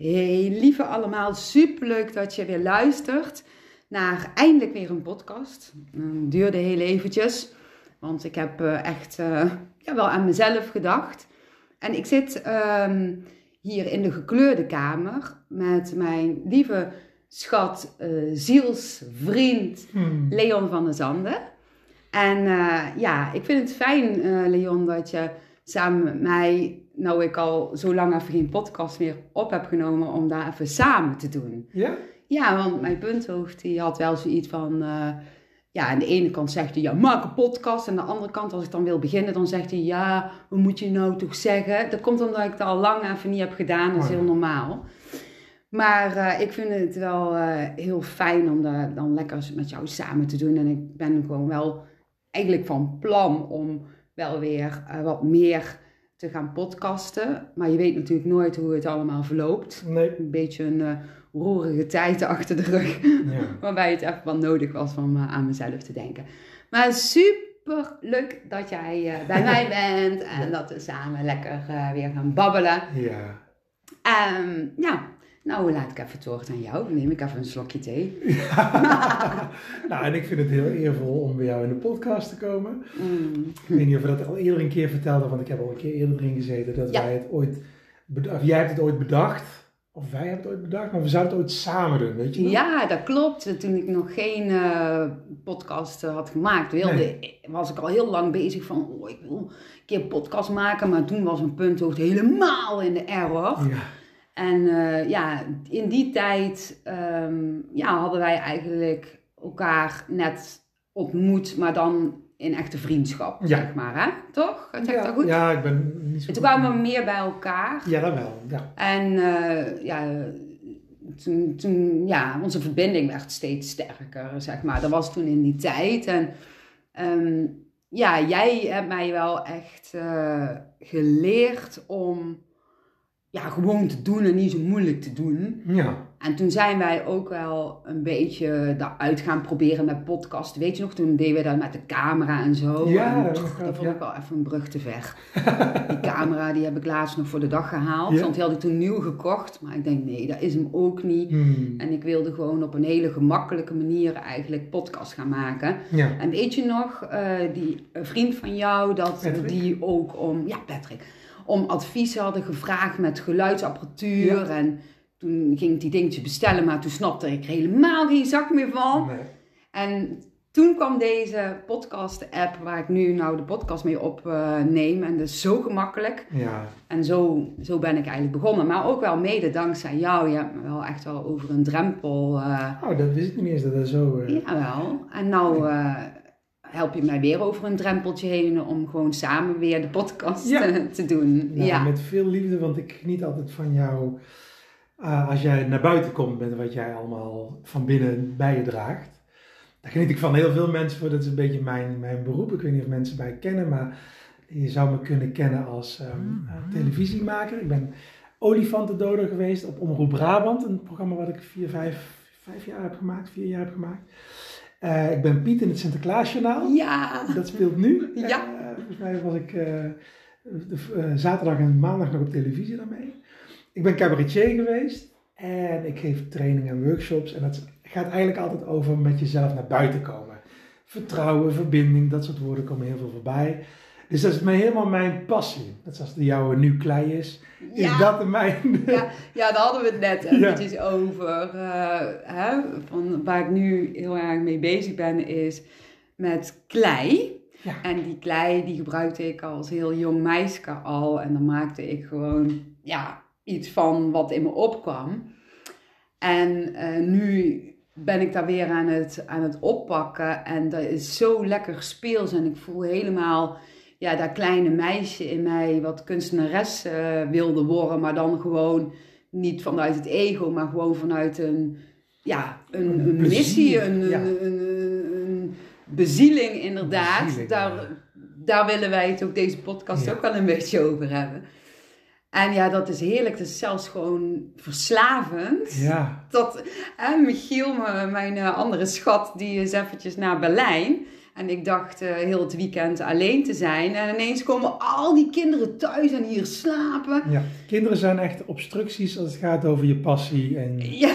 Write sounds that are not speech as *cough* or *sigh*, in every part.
Hey, lieve allemaal, superleuk dat je weer luistert naar eindelijk weer een podcast. Het duurde heel eventjes, want ik heb eh, echt uh, ja, wel aan mezelf gedacht. En ik zit uh, hier in de gekleurde kamer met mijn lieve schat, uh, zielsvriend hmm. Leon van der Zanden. En ja, ik vind het fijn, Leon, dat je samen met mij nou ik al zo lang even geen podcast meer op heb genomen, om daar even samen te doen. Ja? Ja, want mijn punthoofd die had wel zoiets van... Uh, ja, aan de ene kant zegt hij, ja, maak een podcast. En aan de andere kant, als ik dan wil beginnen, dan zegt hij, ja, wat moet je nou toch zeggen? Dat komt omdat ik het al lang even niet heb gedaan. Dat is oh heel normaal. Maar uh, ik vind het wel uh, heel fijn om dat dan lekker met jou samen te doen. En ik ben gewoon wel eigenlijk van plan om wel weer wat meer te gaan podcasten. Maar je weet natuurlijk nooit hoe het allemaal verloopt. Nee. Een beetje een uh, roerige tijd achter de rug. Ja. *laughs* waarbij het echt wel nodig was om uh, aan mezelf te denken. Maar super leuk dat jij uh, bij mij *laughs* bent. En dat we samen lekker weer gaan babbelen. Ja. Um, ja, nou, laat ik even het woord aan jou. Dan neem ik even een slokje thee. *laughs* nou, en ik vind het heel eervol om bij jou in de podcast te komen. Mm. Ik weet niet of we dat al eerder een keer vertelden, want ik heb al een keer eerder erin gezeten dat wij het ooit, of jij hebt het ooit bedacht. Of wij hebben het ooit bedacht, maar we zouden het ooit samen doen, weet je Ja, dat klopt. Toen ik nog geen uh, podcast uh, had gemaakt, wilde, was ik al heel lang bezig van, oh, ik wil een keer een podcast maken. Maar toen was een punthoofd helemaal in de error. Ja. En uh, ja, in die tijd um, ja, hadden wij eigenlijk elkaar net ontmoet, maar dan in echte vriendschap, ja. zeg maar, hè? Toch? Dat ja, dat goed? Ja, ik ben niet zo en toen kwamen we meer bij elkaar. Ja, dat wel, ja. En uh, ja, toen, toen, ja, onze verbinding werd steeds sterker, zeg maar. Dat was toen in die tijd. En um, ja, jij hebt mij wel echt uh, geleerd om ja, gewoon te doen en niet zo moeilijk te doen. Ja. En toen zijn wij ook wel een beetje daaruit gaan proberen met podcast. Weet je nog, toen deden we dat met de camera en zo. Ja, en, dat, dat vond ik wel even een brug te ver. *laughs* die camera die heb ik laatst nog voor de dag gehaald. Ja. Want die had ik toen nieuw gekocht. Maar ik denk, nee, dat is hem ook niet. Hmm. En ik wilde gewoon op een hele gemakkelijke manier eigenlijk podcast gaan maken. Ja. En weet je nog, uh, die vriend van jou, dat Patrick? die ook om... Ja, Patrick om advies hadden gevraagd met geluidsapparatuur. Ja. En toen ging ik die dingetjes bestellen, maar toen snapte ik er helemaal geen zak meer van. Nee. En toen kwam deze podcast-app waar ik nu nou de podcast mee opneem. en dat is zo gemakkelijk. Ja. En zo, zo ben ik eigenlijk begonnen. Maar ook wel mede dankzij jou. Je hebt me wel echt wel over een drempel... Uh... Oh, dat wist ik niet eens dat dat zo... Uh... Jawel. En nou... Help je mij weer over een drempeltje heen om gewoon samen weer de podcast Ja. te, te doen. Nou, ja. Met veel liefde, want ik geniet altijd van jou uh, als jij naar buiten komt met wat jij allemaal van binnen bij je draagt. Daar geniet ik van heel veel mensen voor. Dat is een beetje mijn, mijn beroep. Ik weet niet of mensen mij kennen, maar je zou me kunnen kennen als um, uh, televisiemaker. Ik ben olifantendoder geweest op Omroep Brabant. Een programma wat ik vier, vijf, vijf jaar heb gemaakt, vier jaar heb gemaakt. Uh, ik ben Piet in het Sinterklaasjournaal. Ja. Dat speelt nu. Ja. Uh, volgens mij was ik uh, de, zaterdag en maandag nog op televisie daarmee. Ik ben cabaretier geweest. En ik geef trainingen en workshops. En dat gaat eigenlijk altijd over met jezelf naar buiten komen. Vertrouwen, verbinding, dat soort woorden komen heel veel voorbij. Dus dat is mij helemaal mijn passie. Net zoals de jouwe nu klei is, is Ja. dat mijn. Ja, ja, daar hadden we het net Ja. eventjes over. eh, hè, van waar ik nu heel erg mee bezig ben, is met klei. Ja. En die klei die gebruikte ik als heel jong meisje al. En dan maakte ik gewoon ja, iets van wat in me opkwam. En eh, nu ben ik daar weer aan het, aan het oppakken. En dat is zo lekker speels. En ik voel helemaal ja, dat kleine meisje in mij wat kunstenares eh, wilde worden. Maar dan gewoon niet vanuit het ego, maar gewoon vanuit een, ja, een, missie, een, ja. bezieling inderdaad. Bezieling, daar, ja. daar willen wij het ook deze podcast Ja. ook wel een beetje over hebben. En ja, dat is heerlijk. Het is zelfs gewoon verslavend. Ja. Dat hè, Michiel, mijn eh, andere schat, die is eventjes naar Berlijn. En ik dacht uh, heel het weekend alleen te zijn. En ineens komen al die kinderen thuis en hier slapen. Ja, kinderen zijn echt obstructies als het gaat over je passie en Ja,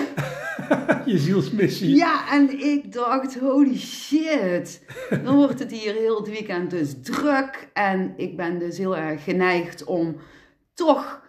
*laughs* je zielsmissie. ja en ik dacht, holy shit. Dan wordt het hier heel het weekend dus druk. En ik ben dus heel erg geneigd om toch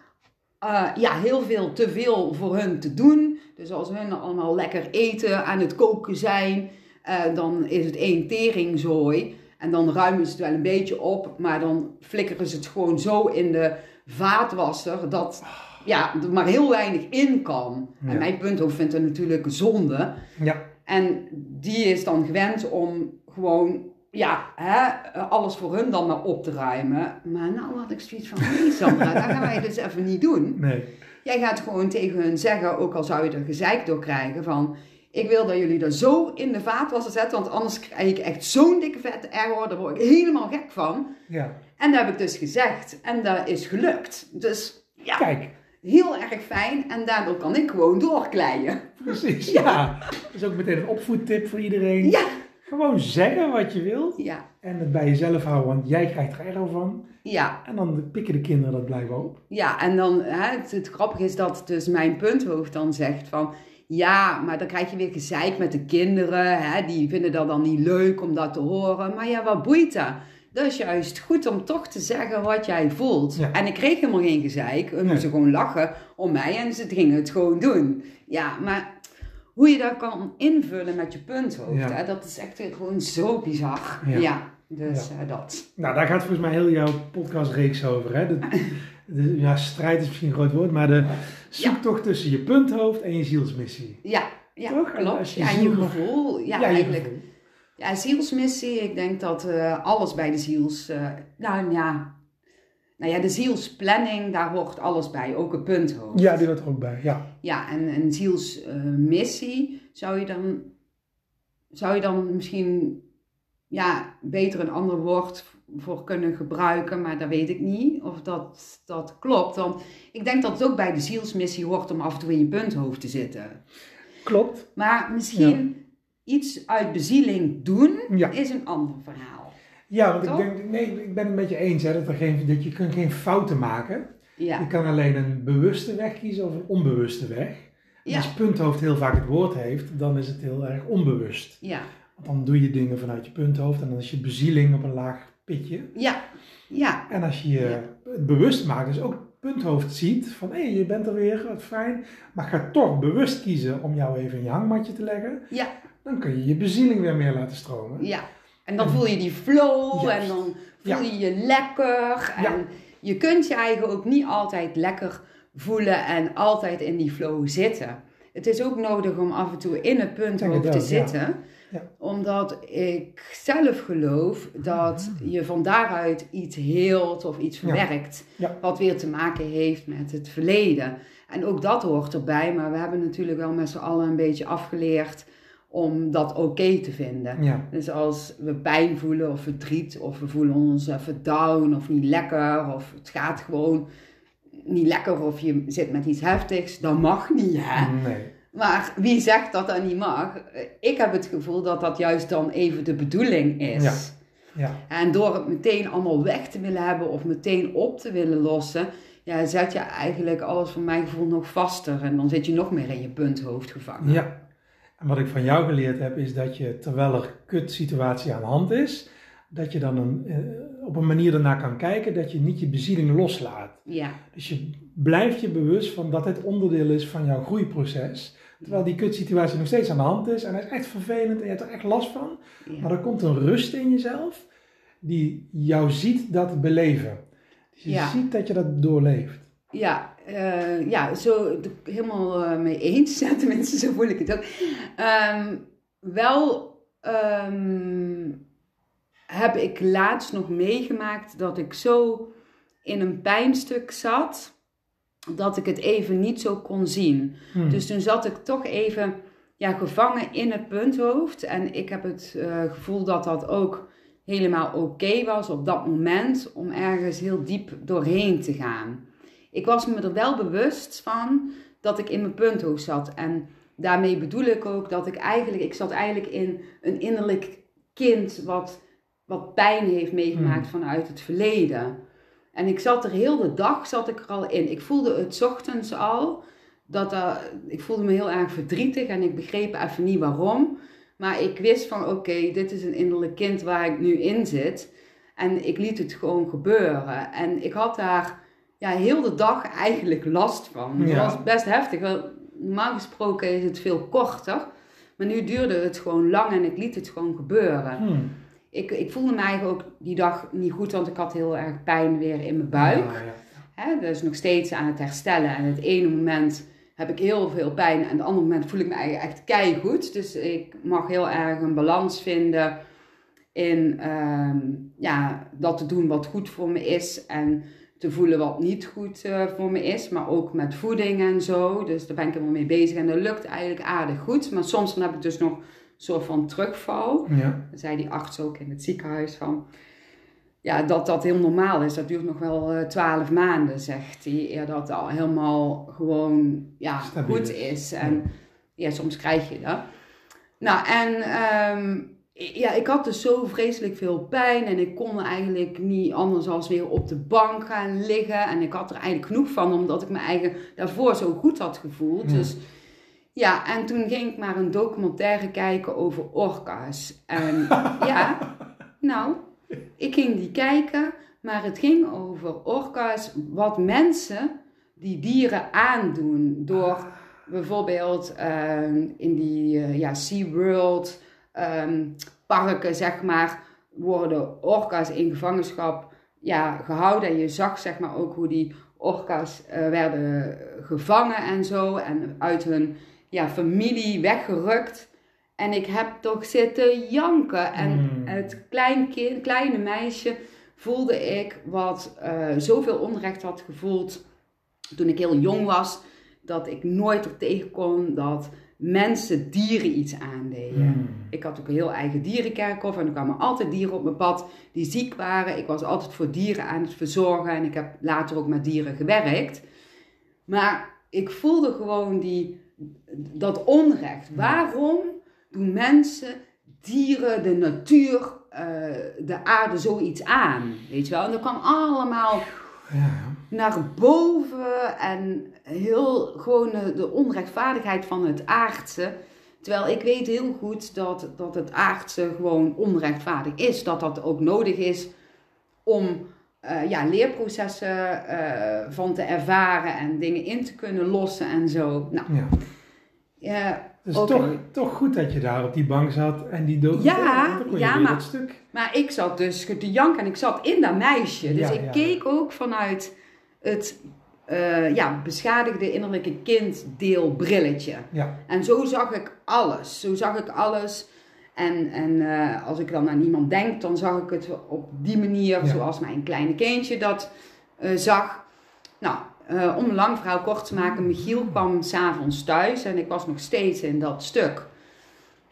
eh, ja, heel veel te veel voor hun te doen. Dus als hun allemaal lekker eten aan het koken zijn, eh, dan is het één teringzooi. En dan ruimen ze het wel een beetje op, maar dan flikkeren ze het gewoon zo in de vaatwasser dat ja, er maar heel weinig in kan. Ja. En mijn punthoofd vindt het natuurlijk zonde. Ja, En die is dan gewend om gewoon, ja, hè, alles voor hun dan maar op te ruimen. Maar nou had ik zoiets van, nee Sandra, dat gaan wij dus even niet doen. nee. Jij gaat gewoon tegen hun zeggen, ook al zou je er gezeik door krijgen, van... Ik wil dat jullie er zo in de vaatwasser zetten, want anders krijg ik echt zo'n dikke vette error. Daar word ik helemaal gek van. Ja, En dat heb ik dus gezegd. En dat is gelukt. Dus ja, kijk, heel erg fijn. En daardoor kan ik gewoon doorkleien. precies. *laughs* Ja. Ja. Dat is ook meteen een opvoedtip voor iedereen. Ja, Gewoon zeggen wat je wil ja, en het bij jezelf houden, want jij krijgt er erg van. ja. En dan pikken de kinderen dat blijkbaar op. Ja, en dan, hè, het, het grappige is dat dus mijn punthoofd dan zegt van... Ja, maar dan krijg je weer gezeik met de kinderen. Hè, die vinden dat dan niet leuk om dat te horen. Maar ja, wat boeit dat? Dat is juist goed om toch te zeggen wat jij voelt. Ja. En ik kreeg helemaal geen gezeik. Ze moesten gewoon lachen om mij en ze gingen het gewoon doen. Ja, maar hoe je dat kan invullen met je punthoofd, Ja. hè, dat is echt gewoon zo bizar. Ja. Ja, dus eh, dat. Nou, daar gaat volgens mij heel jouw podcastreeks over. Hè? De, *laughs* de- ja, strijd is misschien een groot woord, maar de zoektocht tussen je punthoofd en je zielsmissie. Ja, ja Toch? Klopt. je Ja, je gevoel. Ja, eigenlijk. gevoel. Ja, zielsmissie. Ik denk dat eh, alles bij de ziels... eh, nou ja... Nou ja, de zielsplanning, daar hoort alles bij. Ook een punthoofd. Ja, die hoort er ook bij. Ja, Ja, en een zielsmissie zou je dan... Zou je dan misschien... Ja, beter een ander woord voor kunnen gebruiken. Maar dat weet ik niet of dat, dat klopt. Want ik denk dat het ook bij de zielsmissie hoort om af en toe in je punthoofd te zitten. klopt. Maar misschien iets uit bezieling doen Ja. is een ander verhaal. Ja, want ik, denk, nee, ik ben het met je eens hè, dat, er geen, dat je kunt geen fouten maken. Ja, Je kan alleen een bewuste weg kiezen of een onbewuste weg. Ja. Als punthoofd heel vaak het woord heeft, dan is het heel erg onbewust. ja, Want dan doe je dingen vanuit je punthoofd en dan is je bezieling op een laag pitje. ja, ja, En als je je het bewust maakt, dus ook punthoofd ziet van hé, je bent er weer, wat fijn. Maar ga toch bewust kiezen om jou even in je hangmatje te leggen. ja, Dan kun je je bezieling weer meer laten stromen. ja. En dan voel je die flow Juist. en dan voel je je lekker. En Ja. je kunt je eigen ook niet altijd lekker voelen en altijd in die flow zitten. Het is ook nodig om af en toe in het punthoofd te zitten. Ja. Omdat ik zelf geloof dat je van daaruit iets heelt of iets Mhm. Ja. verwerkt. Ja. Wat weer te maken heeft met het verleden. En ook dat hoort erbij. Maar we hebben natuurlijk wel met z'n allen een beetje afgeleerd om dat oké te vinden. Dus als we pijn voelen of verdriet, of we voelen ons even down of niet lekker, of het gaat gewoon niet lekker, of je zit met iets heftigs, dat mag niet, hè? nee. Maar wie zegt dat dat niet mag? Ik heb het gevoel dat dat juist dan even de bedoeling is. Ja. Ja, En door het meteen allemaal weg te willen hebben of meteen op te willen lossen, ja, zet je eigenlijk alles voor mijn gevoel nog vaster. En dan zit je nog meer in je punthoofd gevangen. ja. En wat ik van jou geleerd heb, is dat je terwijl er kut situatie aan de hand is, dat je dan een, eh, op een manier ernaar kan kijken dat je niet je bezieling loslaat. Ja, Dus je blijft je bewust van dat het onderdeel is van jouw groeiproces. Terwijl die kutsituatie nog steeds aan de hand is en hij is echt vervelend en je hebt er echt last van. ja. Maar er komt een rust in jezelf die jou ziet dat beleven. Dus je Ja. ziet dat je dat doorleeft. Ja, eh, ja, zo helemaal eh, mee eens. *laughs* Ja, tenminste, zo voel ik het ook. Ehm, wel ehm, heb ik laatst nog meegemaakt dat ik zo in een pijnstuk zat dat ik het even niet zo kon zien. Hmm. Dus toen zat ik toch even ja, gevangen in het punthoofd. En ik heb het eh, gevoel dat dat ook helemaal oké was op dat moment om ergens heel diep doorheen te gaan. Ik was me er wel bewust van dat ik in mijn punthoofd zat. En daarmee bedoel ik ook dat ik eigenlijk, ik zat eigenlijk in een innerlijk kind wat wat pijn heeft meegemaakt Hmm. vanuit het verleden. En ik zat er heel de dag zat ik er al in. Ik voelde het ochtends al. Dat ik voelde me heel erg verdrietig en ik begreep even niet waarom. Maar ik wist van oké, dit is een innerlijk kind waar ik nu in zit. En ik liet het gewoon gebeuren. En ik had daar ja, heel de dag eigenlijk last van. Het Ja. was best heftig. Wel, normaal gesproken is het veel korter. Maar nu duurde het gewoon lang en ik liet het gewoon gebeuren. Hmm. Ik, ik voelde me eigenlijk ook die dag niet goed, want ik had heel erg pijn weer in mijn buik. Ja, ja. Hè, dat is nog steeds aan het herstellen. En het ene moment heb ik heel veel pijn en het andere moment voel ik me eigenlijk echt keigoed. Dus ik mag heel erg een balans vinden in ehm, ja, dat te doen wat goed voor me is en te voelen wat niet goed eh, voor me is. Maar ook met voeding en zo. Dus daar ben ik helemaal mee bezig en dat lukt eigenlijk aardig goed. Maar soms dan heb ik dus nog soort van terugval. Ja. Dan zei die arts ook in het ziekenhuis van... Ja, dat dat heel normaal is. Dat duurt nog wel eh, twaalf maanden, zegt hij. Eer dat al helemaal gewoon ja, Stabiel goed is. En ja. soms krijg je dat. Nou, en ehm, ja, ik had dus zo vreselijk veel pijn. En ik kon eigenlijk niet anders als weer op de bank gaan liggen. En ik had er eigenlijk genoeg van, omdat ik me eigen daarvoor zo goed had gevoeld. Ja. Dus ja, en toen ging ik maar een documentaire kijken over orka's. En *laughs* ja, nou, ik ging die kijken, maar het ging over orka's, wat mensen die dieren aandoen. Door bijvoorbeeld ehm, in die eh, ja, SeaWorld ehm, parken, zeg maar, worden orka's in gevangenschap ja, gehouden. En je zag zeg maar ook hoe die orka's eh, werden gevangen en zo. En uit hun ja, familie weggerukt. En ik heb toch zitten janken. En Mm. het klein kind, kleine meisje voelde ik wat eh, zoveel onrecht had gevoeld toen ik heel jong was. Dat ik nooit er tegen kon dat mensen dieren iets aandeden. Hmm. Ik had ook een heel eigen dierenkerkhof en er kwamen altijd dieren op mijn pad die ziek waren. Ik was altijd voor dieren aan het verzorgen en ik heb later ook met dieren gewerkt. Maar ik voelde gewoon die, dat onrecht. Waarom doen mensen, dieren, de natuur, eh, de aarde zoiets aan? Weet je wel? En dat kwam allemaal Ja. naar boven en heel gewoon de, de onrechtvaardigheid van het aardse. Terwijl ik weet heel goed dat, dat het aardse gewoon onrechtvaardig is. Dat dat ook nodig is om eh, ja, leerprocessen eh, van te ervaren en dingen in te kunnen lossen en zo. Nou, ja. Ja, Dus toch, toch goed dat je daar op die bank zat en die dood. Ja, ja, maar- dat stuk. Maar ik zat dus te janken en ik zat in dat meisje. Dus Ja, ik ja. keek ook vanuit het eh, ja, beschadigde innerlijke kinddeel brilletje. Ja. En zo zag ik alles. Zo zag ik alles. En, en eh, als ik dan aan iemand denk, dan zag ik het op die manier, zoals mijn kleine kindje dat eh, zag. Nou, eh, om lang verhaal kort te maken, Michiel kwam s'avonds thuis en ik was nog steeds in dat stuk.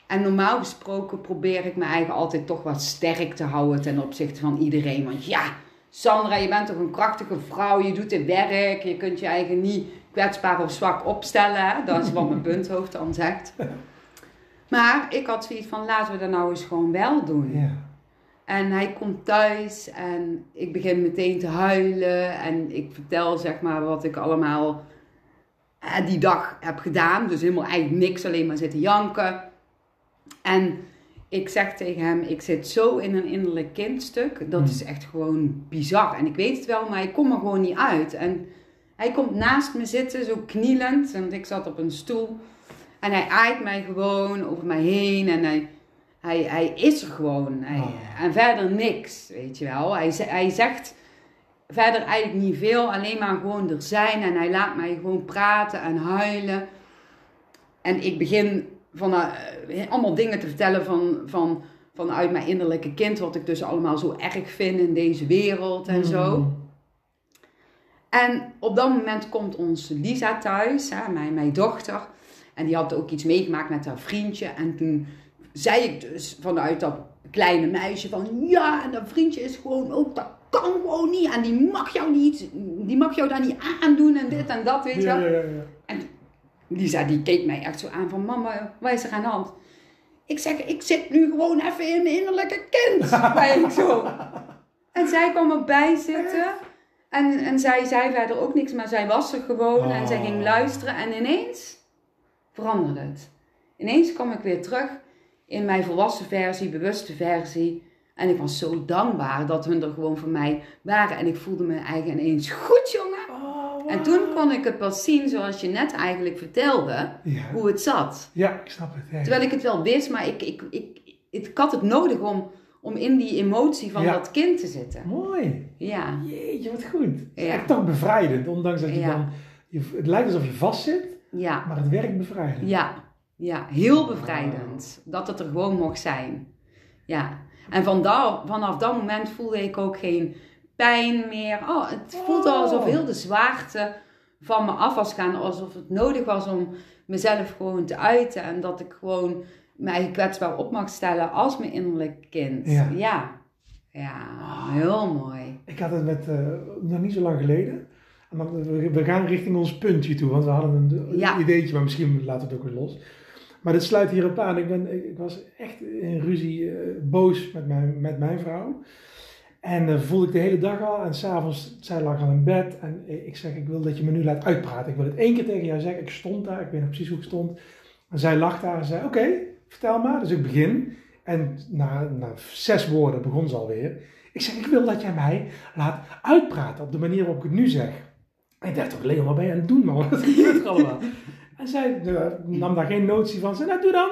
En normaal gesproken probeer ik me eigen altijd toch wat sterk te houden ten opzichte van iedereen. Want ja, Sandra, je bent toch een krachtige vrouw, je doet het werk, je kunt je eigen niet kwetsbaar of zwak opstellen. Hè? Dat is wat mijn *laughs* punthoofd dan zegt. Maar ik had zoiets van, laten we dat nou eens gewoon wel doen. Ja. En hij komt thuis en ik begin meteen te huilen. En ik vertel zeg maar wat ik allemaal eh, die dag heb gedaan. Dus helemaal eigenlijk niks, alleen maar zitten janken. En ik zeg tegen hem, ik zit zo in een innerlijk kindstuk. Dat Hmm. is echt gewoon bizar. En ik weet het wel, maar ik kom er gewoon niet uit. En hij komt naast me zitten, zo knielend. Want ik zat op een stoel. En hij aait mij gewoon over mij heen. En hij, hij, hij is er gewoon. Hij, Oh. En verder niks, weet je wel. Hij, hij zegt verder eigenlijk niet veel. Alleen maar gewoon er zijn. En hij laat mij gewoon praten en huilen. En ik begin van, eh, allemaal dingen te vertellen van, van, vanuit mijn innerlijke kind. Wat ik dus allemaal zo erg vind in deze wereld en zo. Mm. En op dat moment komt onze Lisa thuis, hè, mijn, mijn dochter. En die had ook iets meegemaakt met haar vriendje. En toen zei ik dus vanuit dat kleine meisje van... Ja, en dat vriendje is gewoon ook... Dat kan gewoon niet. En die mag jou niet... Die mag jou daar niet aandoen en dit en dat, weet je Ja, wel. ja, ja. Lisa die keek mij echt zo aan van... Mama, wat is er aan de hand? Ik zeg, ik zit nu gewoon even in mijn innerlijke kind. *laughs* zei ik zo. En zij kwam erbij zitten. En, en zij zei verder ook niks, maar zij was er gewoon. En zij ging Oh. luisteren. En ineens veranderde het. Ineens kwam ik weer terug in mijn volwassen versie, bewuste versie. En ik was zo dankbaar dat hun er gewoon voor mij waren. En ik voelde me eigen ineens goed, jongen. Oh, En toen kon ik het pas zien zoals je net eigenlijk vertelde, Ja. hoe het zat. ja, ik snap het. Ja. Terwijl ik het wel wist, maar ik, ik, ik, ik, had het nodig om, om in die emotie van dat kind te zitten. Mooi. Ja, Jeetje, wat goed. Ja. echt toch bevrijdend, ondanks dat je dan... Je, het lijkt alsof je vastzit, ja, maar het werkt bevrijdend. ja, ja. Heel bevrijdend. Dat het er gewoon mocht zijn. Ja. En van vanaf dat moment voelde ik ook geen pijn meer. Oh, het voelde Oh. alsof heel de zwaarte van me af was gaan. Alsof het nodig was om mezelf gewoon te uiten. En dat ik gewoon mij kwetsbaar op mag stellen als mijn innerlijk kind. Ja. Ja, ja heel mooi. Ik had het met, eh, nog niet zo lang geleden. We, we gaan richting ons puntje toe, want we hadden een Ja. ideetje, maar misschien laten we het ook weer los. Maar dit sluit hierop aan. Ik, ben, ik, was echt in ruzie eh, boos met mijn, met mijn vrouw. En eh, voelde ik de hele dag al. En s'avonds, zij lag al in bed. En ik zeg, ik wil dat je me nu laat uitpraten. Ik wil het één keer tegen jou zeggen. Ik stond daar, ik weet nog precies hoe ik stond. En zij lag daar en zei, oké, vertel maar. Dus ik begin. En na, na zes woorden begon ze alweer. Ik zeg, ik wil dat jij mij laat uitpraten op de manier waarop ik het nu zeg. En ik dacht toch, Leon, wat ben je aan het doen, man? *laughs* Wat gebeurt er allemaal? En zij nam daar geen notie van. Ze nou, doe dan.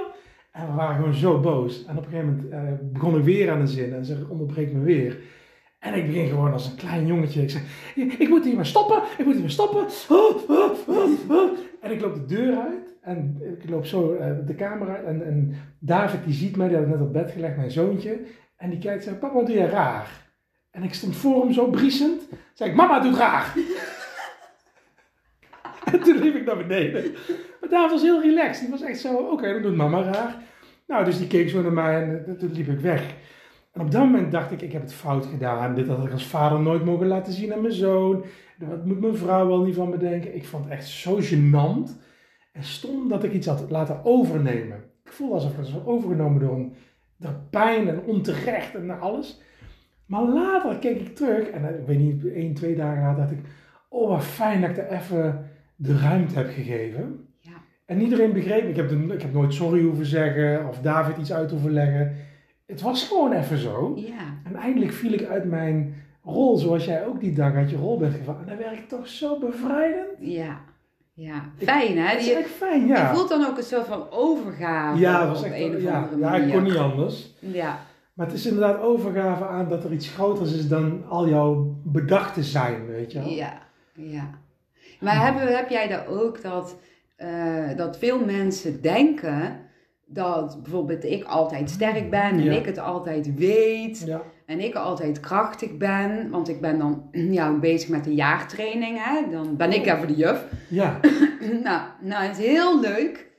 En we waren gewoon zo boos. En op een gegeven moment eh, begon ik weer aan de zin. En ze onderbreekt me weer. En ik begin gewoon als een klein jongetje. Ik zeg, ik, moet hier maar stoppen. Ik moet hier maar stoppen. Oh, oh, oh. En ik loop de deur uit. En ik loop zo eh, de kamer uit. En, en David die ziet mij, die had ik net op bed gelegd, mijn zoontje. En die kijkt en papa, wat doe je raar? En ik stond voor hem zo briesend. Zeg ik, mama doet raar. En *laughs* toen liep ik naar beneden. Maar David was heel relaxed. Die was echt zo, oké, dan doet mama raar. Nou, dus die keek zo naar mij en toen liep ik weg. En op dat moment dacht ik, ik heb het fout gedaan. Dit had ik als vader nooit mogen laten zien aan mijn zoon. Wat moet mijn vrouw wel niet van me denken? Ik vond het echt zo gênant. En stom dat ik iets had laten overnemen. Ik voelde alsof ik was overgenomen door, een, door pijn en onterecht en alles. Maar later keek ik terug en eh, ik weet niet, één, twee dagen later dacht ik... Oh, wat fijn dat ik er even de ruimte heb gegeven. Ja. En iedereen begreep, ik heb, de- ik heb nooit sorry hoeven zeggen of David iets uit hoeven leggen. Het was gewoon even zo. Ja, En eindelijk viel ik uit mijn rol, zoals jij ook die dag uit je rol bent gevallen. En dat werkt toch zo bevrijdend. ja, ja. Fijn, hè? Die, echt fijn, ja. Je voelt dan ook een soort van overgave ja, op was echt, een of ja, andere ja, manier. ik kon niet anders. Ja, Maar het is inderdaad overgave aan dat er iets groters is dan al jouw bedachte zijn, weet je wel. ja, ja. Maar heb, heb jij daar ook dat, eh, dat veel mensen denken dat bijvoorbeeld ik altijd sterk ben en Ja. ik het altijd weet Ja, en ik altijd krachtig ben, want ik ben dan *clears throat* ja, bezig met de jaartraining, hè? dan ben ik even de juf. ja, *clears throat* nou, nou, het is heel leuk.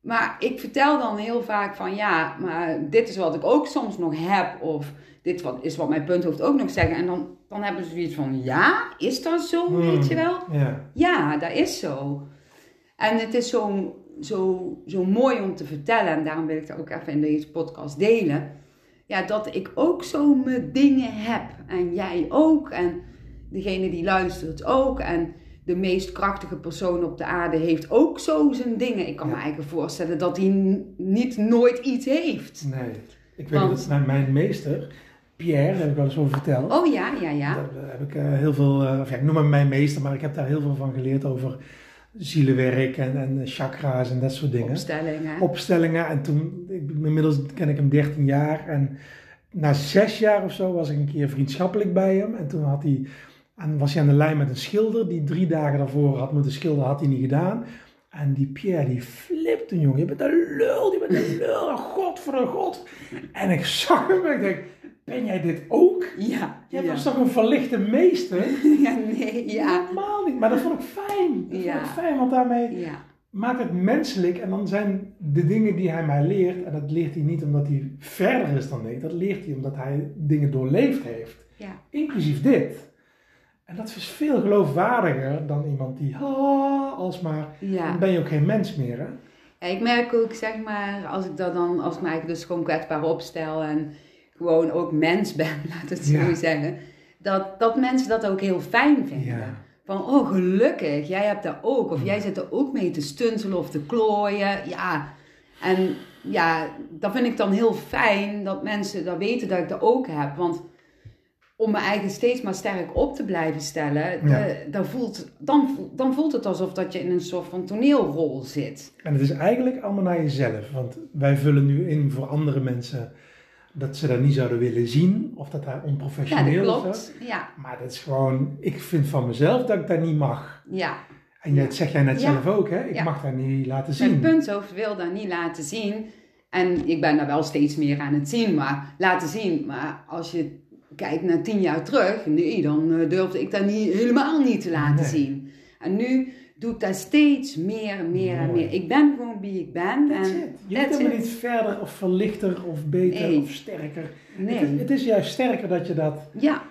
Maar ik vertel dan heel vaak van ja, maar dit is wat ik ook soms nog heb. Of dit wat, is wat mijn punthoofd ook nog zeggen. En dan, dan hebben ze zoiets van ja, is dat zo, Hmm. weet je wel? ja. Ja, dat is zo. En het is zo, zo, zo mooi om te vertellen. En daarom wil ik dat ook even in deze podcast delen. Ja, dat ik ook zo mijn dingen heb. En jij ook. En degene die luistert ook. En de meest krachtige persoon op de aarde heeft ook zo zijn dingen. Ik kan me eigenlijk voorstellen dat hij niet nooit iets heeft. Nee. Ik weet Want- dat mijn, mijn meester, Pierre, daar heb ik wel eens over verteld. Oh ja, ja, ja. Daar heb ik eh, heel veel, eh, of ja, ik noem hem mijn meester, maar ik heb daar heel veel van geleerd over zielenwerk en, en chakra's en dat soort dingen. Opstellingen. Opstellingen. En toen, ik, inmiddels ken ik hem 13 jaar. En na zes jaar of zo was ik een keer vriendschappelijk bij hem. En toen had hij, en was hij aan de lijn met een schilder die drie dagen daarvoor had moeten schilderen, had hij niet gedaan. En die Pierre, die flipte, jongen. Je bent een lul, je bent een lul. God voor een god. En ik zag hem en ik denk, ben jij dit ook? Ja, Jij ja. was toch een verlichte meester? *laughs* ja, nee, ja. Normaal niet. Maar dat vond ik fijn. Dat Ja. vond ik fijn, want daarmee Ja, maakt het menselijk. En dan zijn de dingen die hij mij leert, en dat leert hij niet omdat hij verder is dan ik. Dat leert hij omdat hij dingen doorleefd heeft. ja. Inclusief dit. En dat is veel geloofwaardiger dan iemand die, ah, alsmaar, ja. dan ben je ook geen mens meer, hè? Ja, ik merk ook, zeg maar, als ik dat dan, als ik mij dus gewoon kwetsbaar opstel en gewoon ook mens ben, *laughs* laat het zo Ja. zeggen, dat, dat mensen dat ook heel fijn vinden. Ja. Van, oh gelukkig, jij hebt dat ook. Of Ja. jij zit er ook mee te stuntelen of te klooien. Ja, en ja, dat vind ik dan heel fijn dat mensen dat weten dat ik dat ook heb. Want om me eigen steeds maar sterk op te blijven stellen, Ja. dan, voelt, dan, dan voelt het alsof dat je in een soort van toneelrol zit. En het is eigenlijk allemaal naar jezelf. Want wij vullen nu in voor andere mensen dat ze dat niet zouden willen zien. Of dat daar Ja, onprofessioneel dat is. klopt. Ja, Maar dat is gewoon, ik vind van mezelf dat ik dat niet mag. ja. En dat zeg jij net Ja. zelf ook, hè? Ik Ja. mag dat niet laten Mijn zien. punthoofd wil dat niet laten zien. En ik ben daar wel steeds meer aan het zien, maar laten zien. Maar als je kijkt naar tien jaar terug, nee, dan eh, durfde ik dat niet, helemaal niet te laten Nee. zien. En nu doe ik dat steeds meer, meer en meer. Ik ben gewoon wie ik ben. That's en it. Je bent helemaal niet verder of verlichter of beter Nee. of sterker. Het, Nee. is, het is juist sterker dat je dat... Ja,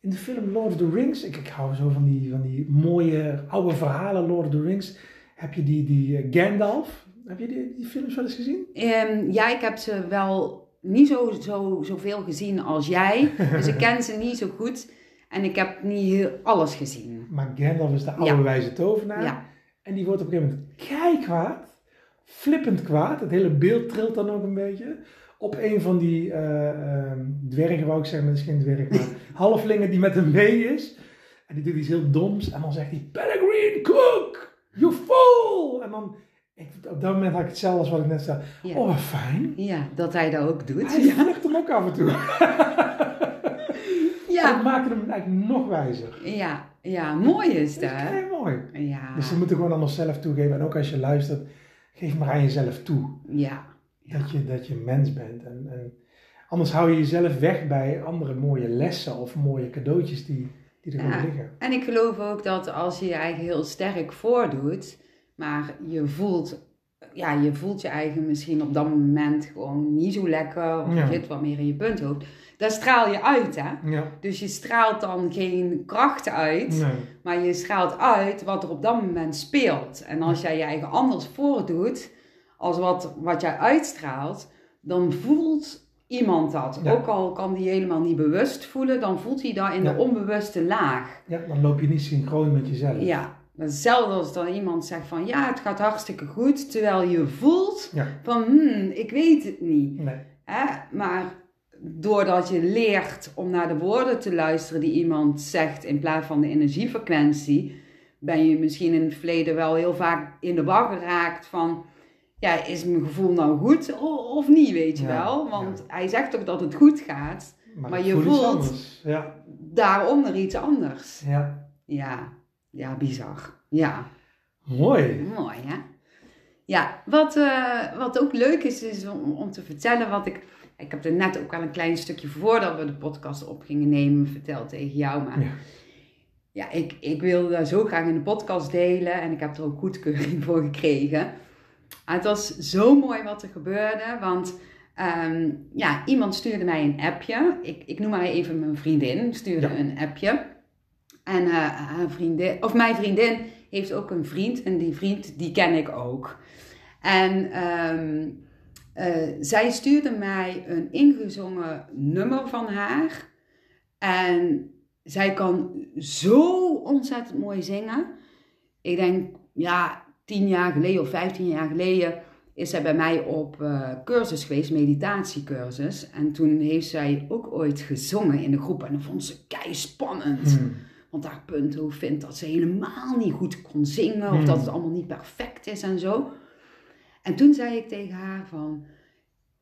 In de film Lord of the Rings, ik, ik hou zo van die, van die mooie oude verhalen Lord of the Rings. Heb je die, die eh, Gandalf? Heb je die, die films wel eens gezien? Ehm, ja, ik heb ze wel niet zo, zo, zoveel gezien als jij. Dus ik ken ze niet zo goed. En ik heb niet heel alles gezien. Maar Gandalf is de oude Ja. wijze tovenaar. Ja, En die wordt op een gegeven moment kei kwaad. Flippend kwaad. Het hele beeld trilt dan ook een beetje. Op een van die eh, ehm, dwergen, wou ik zeggen, maar dat is geen dwerg, maar *laughs* halflingen die met hem mee is. En die doet iets heel doms. En dan zegt hij, Pellegrin, cook, you fool! En dan, ik, op dat moment had ik hetzelfde als wat ik net zei. ja. Oh, wat fijn. ja dat hij dat ook doet. Hij *laughs* vlucht hem ook af en toe. *laughs* Ja. Dat maakte hem eigenlijk nog wijzer. Ja, ja, mooi is Dat dat. is mooi. Ja, Dus ze moeten gewoon aan onszelf toegeven. En ook als je luistert, geef maar aan jezelf toe. ja. ja. Dat, je, dat je mens bent. En, en anders hou je jezelf weg bij andere mooie lessen of mooie cadeautjes die, die er Ja. liggen. En ik geloof ook dat als je je eigen heel sterk voordoet, maar je voelt, ja, je voelt je eigen misschien op dat moment gewoon niet zo lekker, of Ja. je zit wat meer in je punthoofd, dan straal je uit, hè. Ja. Dus je straalt dan geen krachten uit, Nee. maar je straalt uit wat er op dat moment speelt. En als jij je eigen anders voordoet, als wat, wat jij uitstraalt, dan voelt iemand dat. Ja. Ook al kan die helemaal niet bewust voelen, dan voelt hij dat in Ja. de onbewuste laag. ja, dan loop je niet synchroon met jezelf. Ja, hetzelfde als dan iemand zegt van ja, het gaat hartstikke goed, terwijl je voelt Ja. van hmm, ik weet het niet. Nee. Hè? Maar doordat je leert om naar de woorden te luisteren die iemand zegt in plaats van de energiefrequentie, ben je misschien in het verleden wel heel vaak in de war geraakt van ja, is mijn gevoel nou goed of niet, weet je Ja, wel? Want hij zegt toch dat het goed gaat, Maar, je voelt-. Ja. daaronder iets anders. ja. Ja, ja, bizar. Ja. Mooi. Mooi, hè? Ja, wat, eh, wat ook leuk is, is om, om te vertellen wat ik... Ik heb er net ook al een klein stukje voordat we de podcast op gingen nemen verteld tegen jou. Maar Ja. ja, ik, ik wilde dat zo graag in de podcast delen en ik heb er ook goedkeuring voor gekregen. Maar het was zo mooi wat er gebeurde, want ehm, ja, iemand stuurde mij een appje. Ik, ik noem maar even mijn vriendin, stuurde Ja. een appje. En eh, haar vriendin, of mijn vriendin heeft ook een vriend en die vriend die ken ik ook. En ehm, eh, zij stuurde mij een ingezongen nummer van haar. En zij kan zo ontzettend mooi zingen. Ik denk, ja, tien jaar geleden of vijftien jaar geleden is zij bij mij op eh, cursus geweest, meditatiecursus. En toen heeft zij ook ooit gezongen in de groep. En dat vond ze kei spannend. Hmm. Want haar punthoofd vindt dat ze helemaal niet goed kon zingen. Of Hmm. dat het allemaal niet perfect is en zo. En toen zei ik tegen haar van...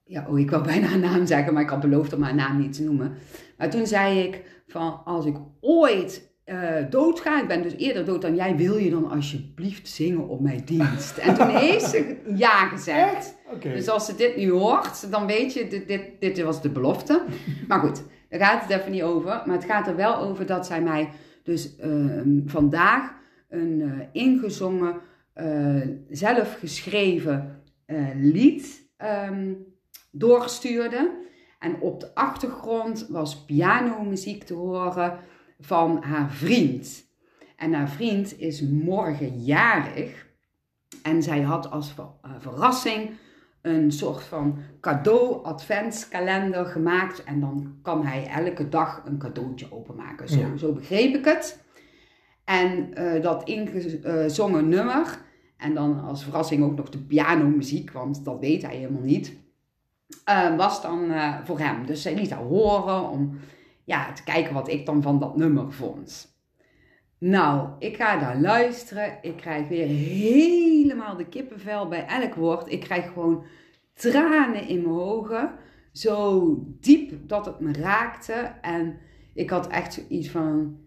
Ja, oh, ik wou *laughs* bijna haar naam zeggen, maar ik had beloofd om haar naam niet te noemen. Maar toen zei ik van, als ik ooit eh dood ga, ik ben dus eerder dood dan jij, wil je dan alsjeblieft zingen op mijn dienst? En toen *laughs* heeft ze ja gezegd. Dus als ze dit nu hoort, dan weet je, dit, dit, dit was de belofte. *laughs* Maar goed, daar gaat het even niet over. Maar het gaat er wel over dat zij mij dus ehm, vandaag een eh, ingezongen, eh, zelf geschreven eh, lied ehm, doorstuurde. En op de achtergrond was pianomuziek te horen van haar vriend. En haar vriend is morgen jarig. En zij had als ver- eh, verrassing een soort van cadeau adventskalender gemaakt. En dan kan hij elke dag een cadeautje openmaken. Zo, Ja. zo begreep ik het. En eh, dat ingezongen nummer. En dan als verrassing ook nog de pianomuziek, want dat weet hij helemaal niet. eh, was dan eh, voor hem. Dus zij liet haar horen om ja, te kijken wat ik dan van dat nummer vond. Nou, ik ga daar luisteren. Ik krijg weer helemaal de kippenvel bij elk woord. Ik krijg gewoon tranen in mijn ogen. Zo diep dat het me raakte. En ik had echt zoiets van: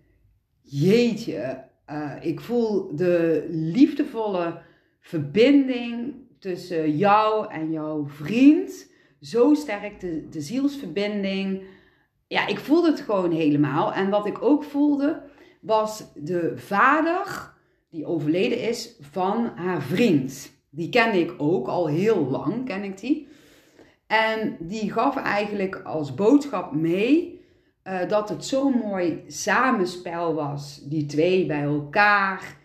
jeetje, eh, ik voel de liefdevolle verbinding tussen jou en jouw vriend. Zo sterk, de, de zielsverbinding. Ja, ik voelde het gewoon helemaal. En wat ik ook voelde, was de vader die overleden is van haar vriend. Die kende ik ook al heel lang, ken ik die. En die gaf eigenlijk als boodschap mee eh, dat het zo'n mooi samenspel was, die twee bij elkaar.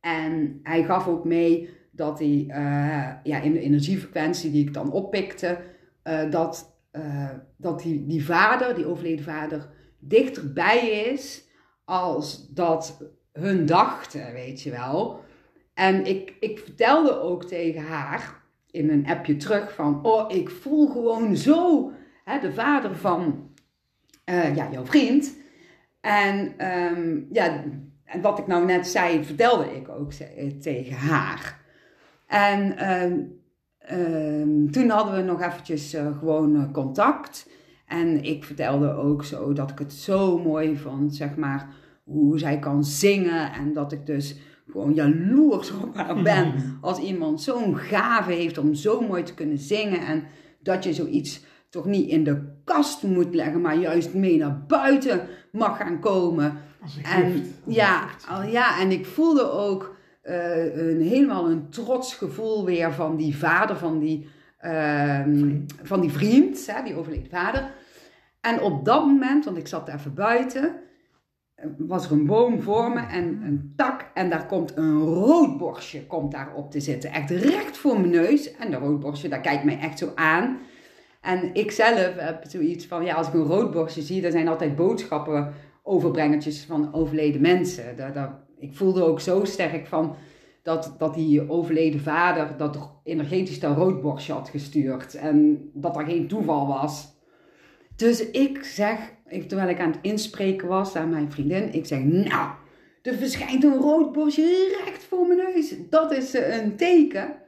En hij gaf ook mee dat hij eh, ja, in de energiefrequentie die ik dan oppikte, eh, dat, dat die, die vader, die overleden vader, dichterbij is als dat hun dachten, weet je wel. En ik, ik vertelde ook tegen haar in een appje terug van, oh, ik voel gewoon zo hè, de vader van eh, ja, jouw vriend. En ehm, ja, en wat ik nou net zei, vertelde ik ook ze- tegen haar. En ehm, ehm, toen hadden we nog eventjes eh, gewoon eh, contact. En ik vertelde ook zo dat ik het zo mooi vond, zeg maar, hoe zij kan zingen. En dat ik dus gewoon jaloers op haar ben. *laughs* Als iemand zo'n gave heeft om zo mooi te kunnen zingen. En dat je zoiets toch niet in de kast moet leggen, maar juist mee naar buiten mag gaan komen. Als een En gift. Ja, al- ja, en ik voelde ook eh, een, helemaal een trots gevoel weer van die vader, van die, ehm, Vriend. van die vriend, hè, die overleden vader. En op dat moment, want ik zat even buiten, was er een boom voor me en een tak. En daar komt een roodborstje komt daar op te zitten. Echt recht voor mijn neus. En de roodborstje, daar kijkt mij echt zo aan. En ik zelf heb zoiets van, ja, als ik een roodborstje zie, dan zijn altijd boodschappen overbrengertjes van overleden mensen. Ik voelde ook zo sterk van dat, dat die overleden vader dat energetisch dat roodborstje had gestuurd. En dat dat geen toeval was. Dus ik zeg, terwijl ik aan het inspreken was aan mijn vriendin, ik zeg, nou, er verschijnt een roodborstje recht voor mijn neus. Dat is een teken.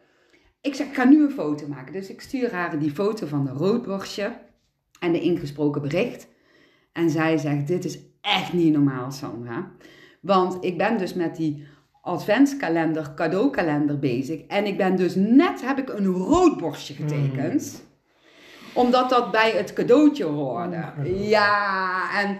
Ik zeg, ik ga nu een foto maken. Dus ik stuur haar die foto van de roodborstje en de ingesproken bericht. En zij zegt, dit is echt niet normaal, Sandra. Want ik ben dus met die adventskalender, cadeaukalender bezig. En ik ben dus net, heb ik een roodborstje getekend. Omdat dat bij het cadeautje hoorde. Ja, en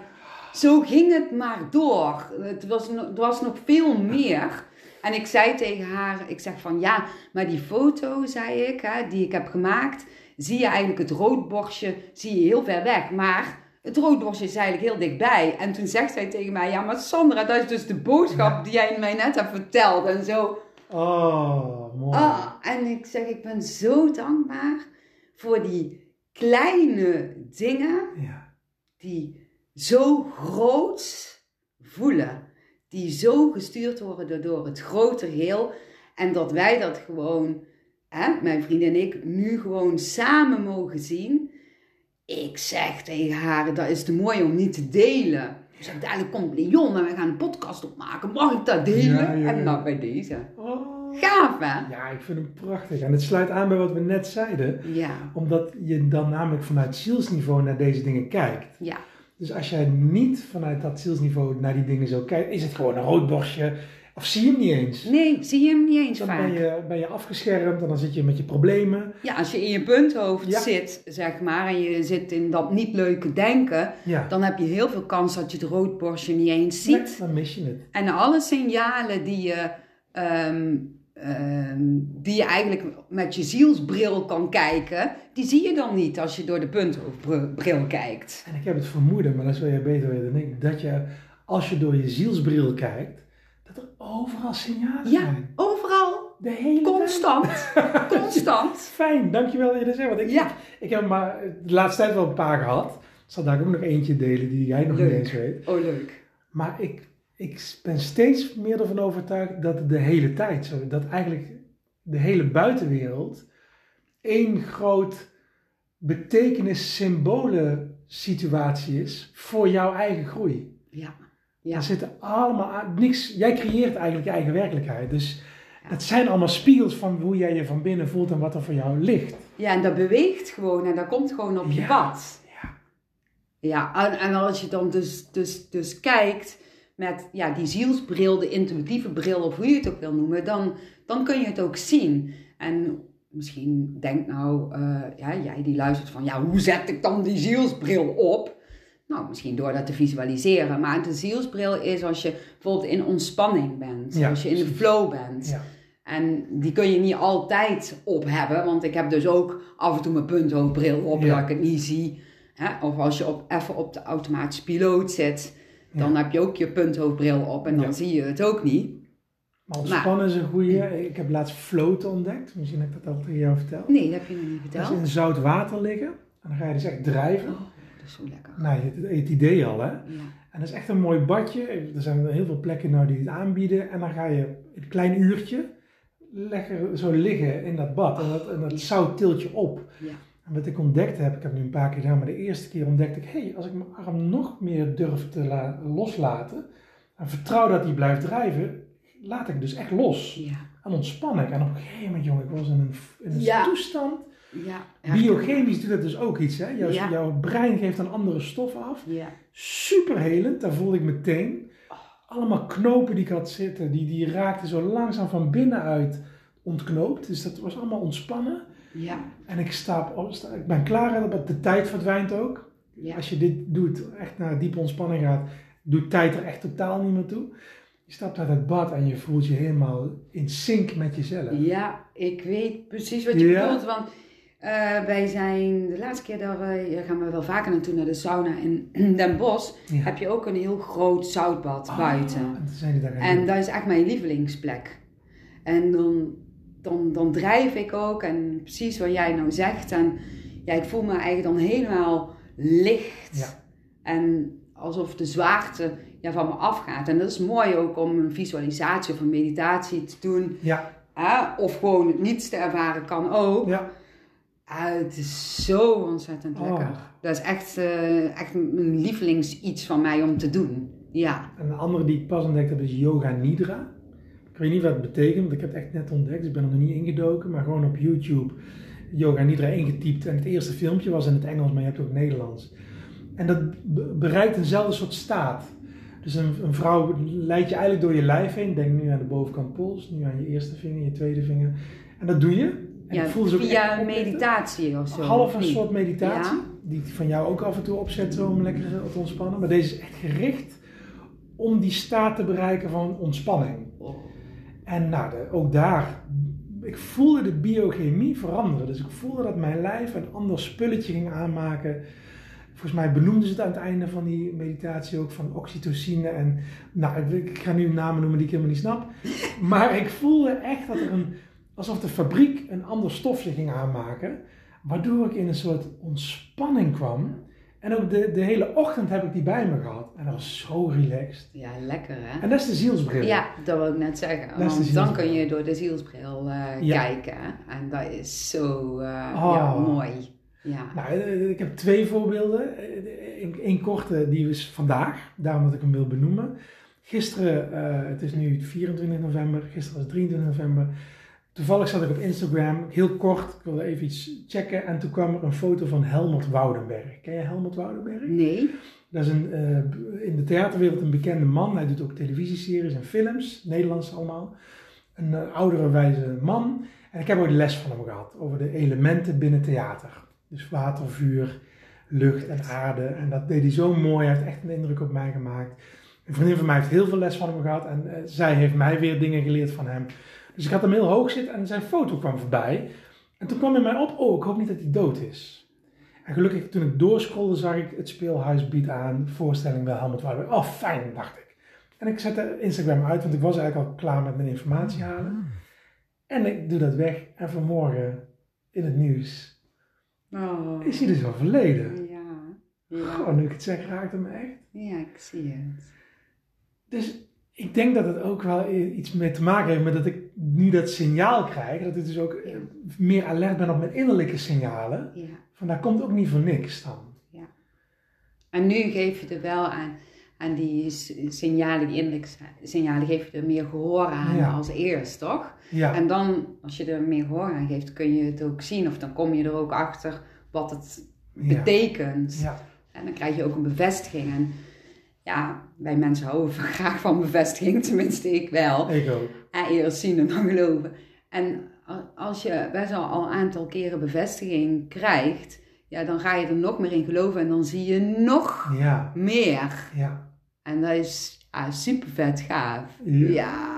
zo ging het maar door. Het was, er was nog veel meer. En ik zei tegen haar, ik zeg van ja, maar die foto, zei ik, hè, die ik heb gemaakt, zie je eigenlijk het roodborstje, zie je heel ver weg. Maar het roodborstje is eigenlijk heel dichtbij. En toen zegt zij tegen mij, ja, maar Sandra, dat is dus de boodschap die jij mij net hebt verteld. En zo, Oh, mooi. Ah, en ik zeg, ik ben zo dankbaar voor die kleine dingen Ja. die zo groot voelen. Die zo gestuurd worden door- het grote geheel. En dat wij dat gewoon, hè, mijn vriend en ik, nu gewoon samen mogen zien. Ik zeg tegen haar, dat is te mooi om niet te delen. Zeg, dadelijk komt Leon en we gaan een podcast opmaken. Mag ik dat delen? Ja, ja, ja. En nou bij deze. Oh. Gaaf hè? Ja, ik vind hem prachtig. En het sluit aan bij wat we net zeiden. Ja, Omdat je dan namelijk vanuit zielsniveau naar deze dingen kijkt. ja. Dus als jij niet vanuit dat zielsniveau naar die dingen zo kijkt, is het gewoon een roodborstje. Of zie je hem niet eens. Nee, zie je hem niet eens Dan vaak. ben je, ben je afgeschermd en dan zit je met je problemen. Ja, als je in je punthoofd Ja. zit, zeg maar, en je zit in dat niet leuke denken, Ja, dan heb je heel veel kans dat je het roodborstje niet eens ziet. Nee, dan mis je het. En alle signalen die je, ehm, ehm, die je eigenlijk met je zielsbril kan kijken, die zie je dan niet als je door de punthoofdbril kijkt. En ik heb het vermoeden, maar dat zul jij beter weten dan ik, dat je als je door je zielsbril kijkt, dat er overal signalen Ja, zijn. overal. De hele Constant. *laughs* Constant. Fijn, dankjewel dat je dat zegt. Want ik, Ja. ik, ik heb maar de laatste tijd wel een paar gehad. Ik zal daar ook nog eentje delen die jij nog Leuk. niet eens weet. Oh, leuk. Maar ik, ik ben steeds meer ervan overtuigd dat het de hele tijd zo dat eigenlijk de hele buitenwereld één groot betekenis-symbolen situatie is voor jouw eigen groei. Ja. Ja. Er zitten allemaal niks. Jij creëert eigenlijk je eigen werkelijkheid. Dus het zijn allemaal spiegels van hoe jij je van binnen voelt en wat er voor jou ligt. Ja, en dat beweegt gewoon en dat komt gewoon op je Ja. pad. Ja. Ja, en, en als je dan dus, dus, dus kijkt met ja, die zielsbril, de intuïtieve bril, of hoe je het ook wil noemen, dan, dan kun je het ook zien. En misschien denkt nou, eh, ja, jij die luistert van, ja, hoe zet ik dan die zielsbril op? Nou, misschien door dat te visualiseren. Maar de zielsbril is als je bijvoorbeeld in ontspanning bent, Ja, als je in de flow bent. Ja. En die kun je niet altijd op hebben, want ik heb dus ook af en toe mijn punthoofdbril op, Ja. dat ik het niet zie. Hè? Of als je op, even op de automatische piloot zit, dan Ja. heb je ook je punthoofdbril op en dan Ja. zie je het ook niet. Maar ontspannen is een goede. Ik heb laatst floten ontdekt. Misschien heb ik dat al tegen jou verteld. Nee, dat heb je nog niet Dat verteld. is in zout water liggen. En dan ga je dus echt drijven. Oh, dat is zo lekker. Nou, het, het idee al, hè. Ja. En dat is echt een mooi badje. Er zijn heel veel plekken nou die het aanbieden. En dan ga je een klein uurtje lekker zo liggen in dat bad. En dat, en dat zout tilt je op. Ja. En wat ik ontdekt heb, ik heb het nu een paar keer gedaan, maar de eerste keer ontdekte ik, hé, hey, als ik mijn arm nog meer durf te la- loslaten en vertrouw dat hij blijft drijven, laat ik dus echt los. Ja. En ontspan ik. En op een gegeven moment, jongen, ik was in een, in een Ja. toestand. Ja. Biochemisch doet dat dus ook iets, hè? Jouw, jouw brein geeft dan andere stoffen af. Ja. Superhelend, daar voelde ik meteen. Allemaal knopen die ik had zitten, die, die raakten zo langzaam van binnenuit ontknoopt. Dus dat was allemaal ontspannen. Ja. En ik, sta op, sta- ik ben klaar, de tijd verdwijnt ook. Ja. Als je dit doet, echt naar diepe ontspanning gaat, doet tijd er echt totaal niet meer toe. Je stapt uit het bad en je voelt je helemaal in sync met jezelf. Ja, ik weet precies wat je Ja? bedoelt. Want eh, wij zijn de laatste keer, daar eh, gaan we wel vaker naartoe, naar de sauna in *clears throat* Den Bosch. Ja. Heb je ook een heel groot zoutbad Ah, buiten. En toen zijn die daar En dat is echt mijn lievelingsplek. En dan, dan, dan drijf ik ook en precies wat jij nou zegt. En ja, ik voel me eigenlijk dan helemaal licht. Ja. En alsof de zwaarte ja, van me afgaat. En dat is mooi ook om een visualisatie of een meditatie te doen. Ja, Hè? Of gewoon het niets te ervaren kan ook. ja. Ah, het is zo ontzettend Oh. lekker. Dat is echt, eh, echt mijn lievelings iets van mij om te doen. Ja. En een andere die ik pas ontdekt heb is Yoga Nidra. Ik weet niet wat het betekent, want ik heb het echt net ontdekt. Dus ik ben er nog niet ingedoken, maar gewoon op YouTube Yoga Nidra ingetypt. En het eerste filmpje was in het Engels, maar je hebt ook Nederlands. En dat be- bereikt eenzelfde soort staat. Dus een, een vrouw leidt je eigenlijk door je lijf heen. Denk nu aan de bovenkant pols, nu aan je eerste vinger, je tweede vinger. En dat doe je. En ja ik voel ze ook echt via meditatie of zo. Half een soort meditatie, Ja. die ik van jou ook af en toe opzet zo om lekker te ontspannen. Maar deze is echt gericht om die staat te bereiken van ontspanning. Oh. En nou, ook daar, ik voelde de biochemie veranderen. Dus ik voelde dat mijn lijf een ander spulletje ging aanmaken. Volgens mij benoemden ze het aan het einde van die meditatie ook van oxytocine. En nou, ik, ik ga nu namen noemen die ik helemaal niet snap. *laughs* Maar ik voelde echt dat er een, alsof de fabriek een ander stofje ging aanmaken. Waardoor ik in een soort ontspanning kwam. En ook de, de hele ochtend heb ik die bij me gehad. En dat was zo relaxed. Ja, lekker hè? En dat is de zielsbril. Ja, dat wil ik net zeggen. Dat Want dan kun je door de zielsbril eh, Ja. kijken. En dat is zo eh, Oh. ja, mooi. Ja. Nou, eh, ik heb twee voorbeelden. Eén korte, die is vandaag, daarom dat ik hem wil benoemen. Gisteren, het is nu 24 november, gisteren was 23 november. Toevallig zat ik op Instagram, heel kort, ik wilde even iets checken. En toen kwam er een foto van Helmut Woudenberg. Ken je Helmut Woudenberg? Nee? Dat is een, eh, in de theaterwereld een bekende man. Hij doet ook televisieseries en films, Nederlands allemaal. Een eh, oudere wijze man. En ik heb ooit les van hem gehad over de elementen binnen theater. Dus water, vuur, lucht en aarde. En dat deed hij zo mooi. Hij heeft echt een indruk op mij gemaakt. Een vriendin van mij heeft heel veel les van hem gehad. En eh, zij heeft mij weer dingen geleerd van hem. Dus ik had hem heel hoog zitten en zijn foto kwam voorbij. En toen kwam in mij op, oh, ik hoop niet dat hij dood is. En gelukkig, toen ik doorscrolde, zag ik het speelhuis biedt aan voorstelling bij Helmut Woudenberg. Oh, fijn, dacht ik. En ik zette Instagram uit, want ik was eigenlijk al klaar met mijn informatie halen. En ik doe dat weg en vanmorgen in het nieuws Oh. is hij dus overleden. Ja. Ja. Gewoon, nu ik het zeg, raakt het me echt. ja, ik zie het. Dus ik denk dat het ook wel iets mee te maken heeft met dat ik nu dat signaal krijg. Dat ik dus ook eh, meer alert ben op mijn innerlijke signalen. Ja. Van daar komt ook niet voor niks dan. En nu geef je er wel aan, aan die signalen, die innerlijke signalen, geef je er meer gehoor aan Ja. als eerst, toch? Ja, En dan, als je er meer gehoor aan geeft, kun je het ook zien. Of dan kom je er ook achter wat het ja, betekent. ja, En dan krijg je ook een bevestiging. En ja, wij mensen houden *laughs* graag van bevestiging, tenminste ik wel. ik ook. En eerst zien en dan geloven. En als je best wel al een aantal keren bevestiging krijgt, ja, dan ga je er nog meer in geloven en dan zie je nog Ja, meer. ja. En dat is super vet gaaf. Ja.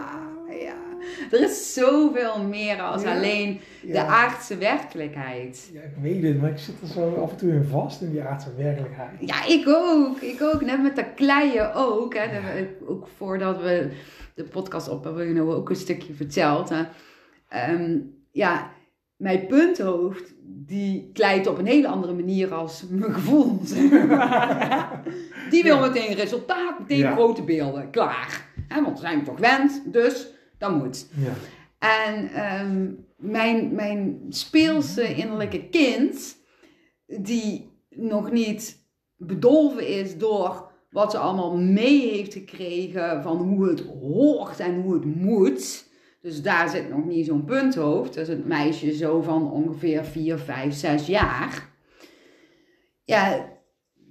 *laughs* Er is zoveel meer als Ja. alleen de Ja. aardse werkelijkheid. Ja, ik weet het, maar ik zit er zo af en toe in vast in die aardse werkelijkheid. Ja, ik ook. Ik ook. Net met dat kleien ook. Hè. We- ook voordat we de podcast op hebben, hebben we ook een stukje verteld. Hè. Ehm, ja, mijn punthoofd, die kleidt op een hele andere manier als mijn gevoel. *laughs* Die wil meteen resultaat, meteen grote beelden. Klaar. Want we zijn toch gewend, dus dat moet. Ja, En ehm, mijn, mijn speelse innerlijke kind, die nog niet bedolven is door wat ze allemaal mee heeft gekregen van hoe het hoort en hoe het moet. Dus daar zit nog niet zo'n punthoofd. Dat is het meisje zo van ongeveer 4, 5, 6 jaar. Ja,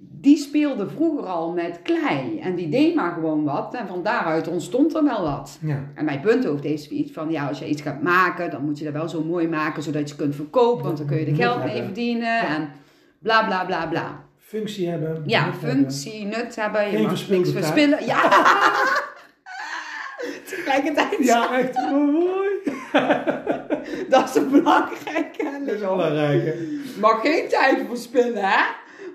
die speelde vroeger al met klei. En die deed maar gewoon wat. En van daaruit ontstond er wel wat. ja, En mijn punthoofd heeft zoiets van, ja, als je iets gaat maken, dan moet je dat wel zo mooi maken, zodat je kunt verkopen, want dan kun je er geld mee verdienen Ja. en bla bla bla bla. functie hebben. Ja, nut hebben. functie, nut hebben, je Geen mag niks verspillen. Ja! *laughs* Tegelijkertijd, Ja, echt oh, mooi. *laughs* dat is een belangrijke. Dat is. Je mag geen tijd verspillen, hè?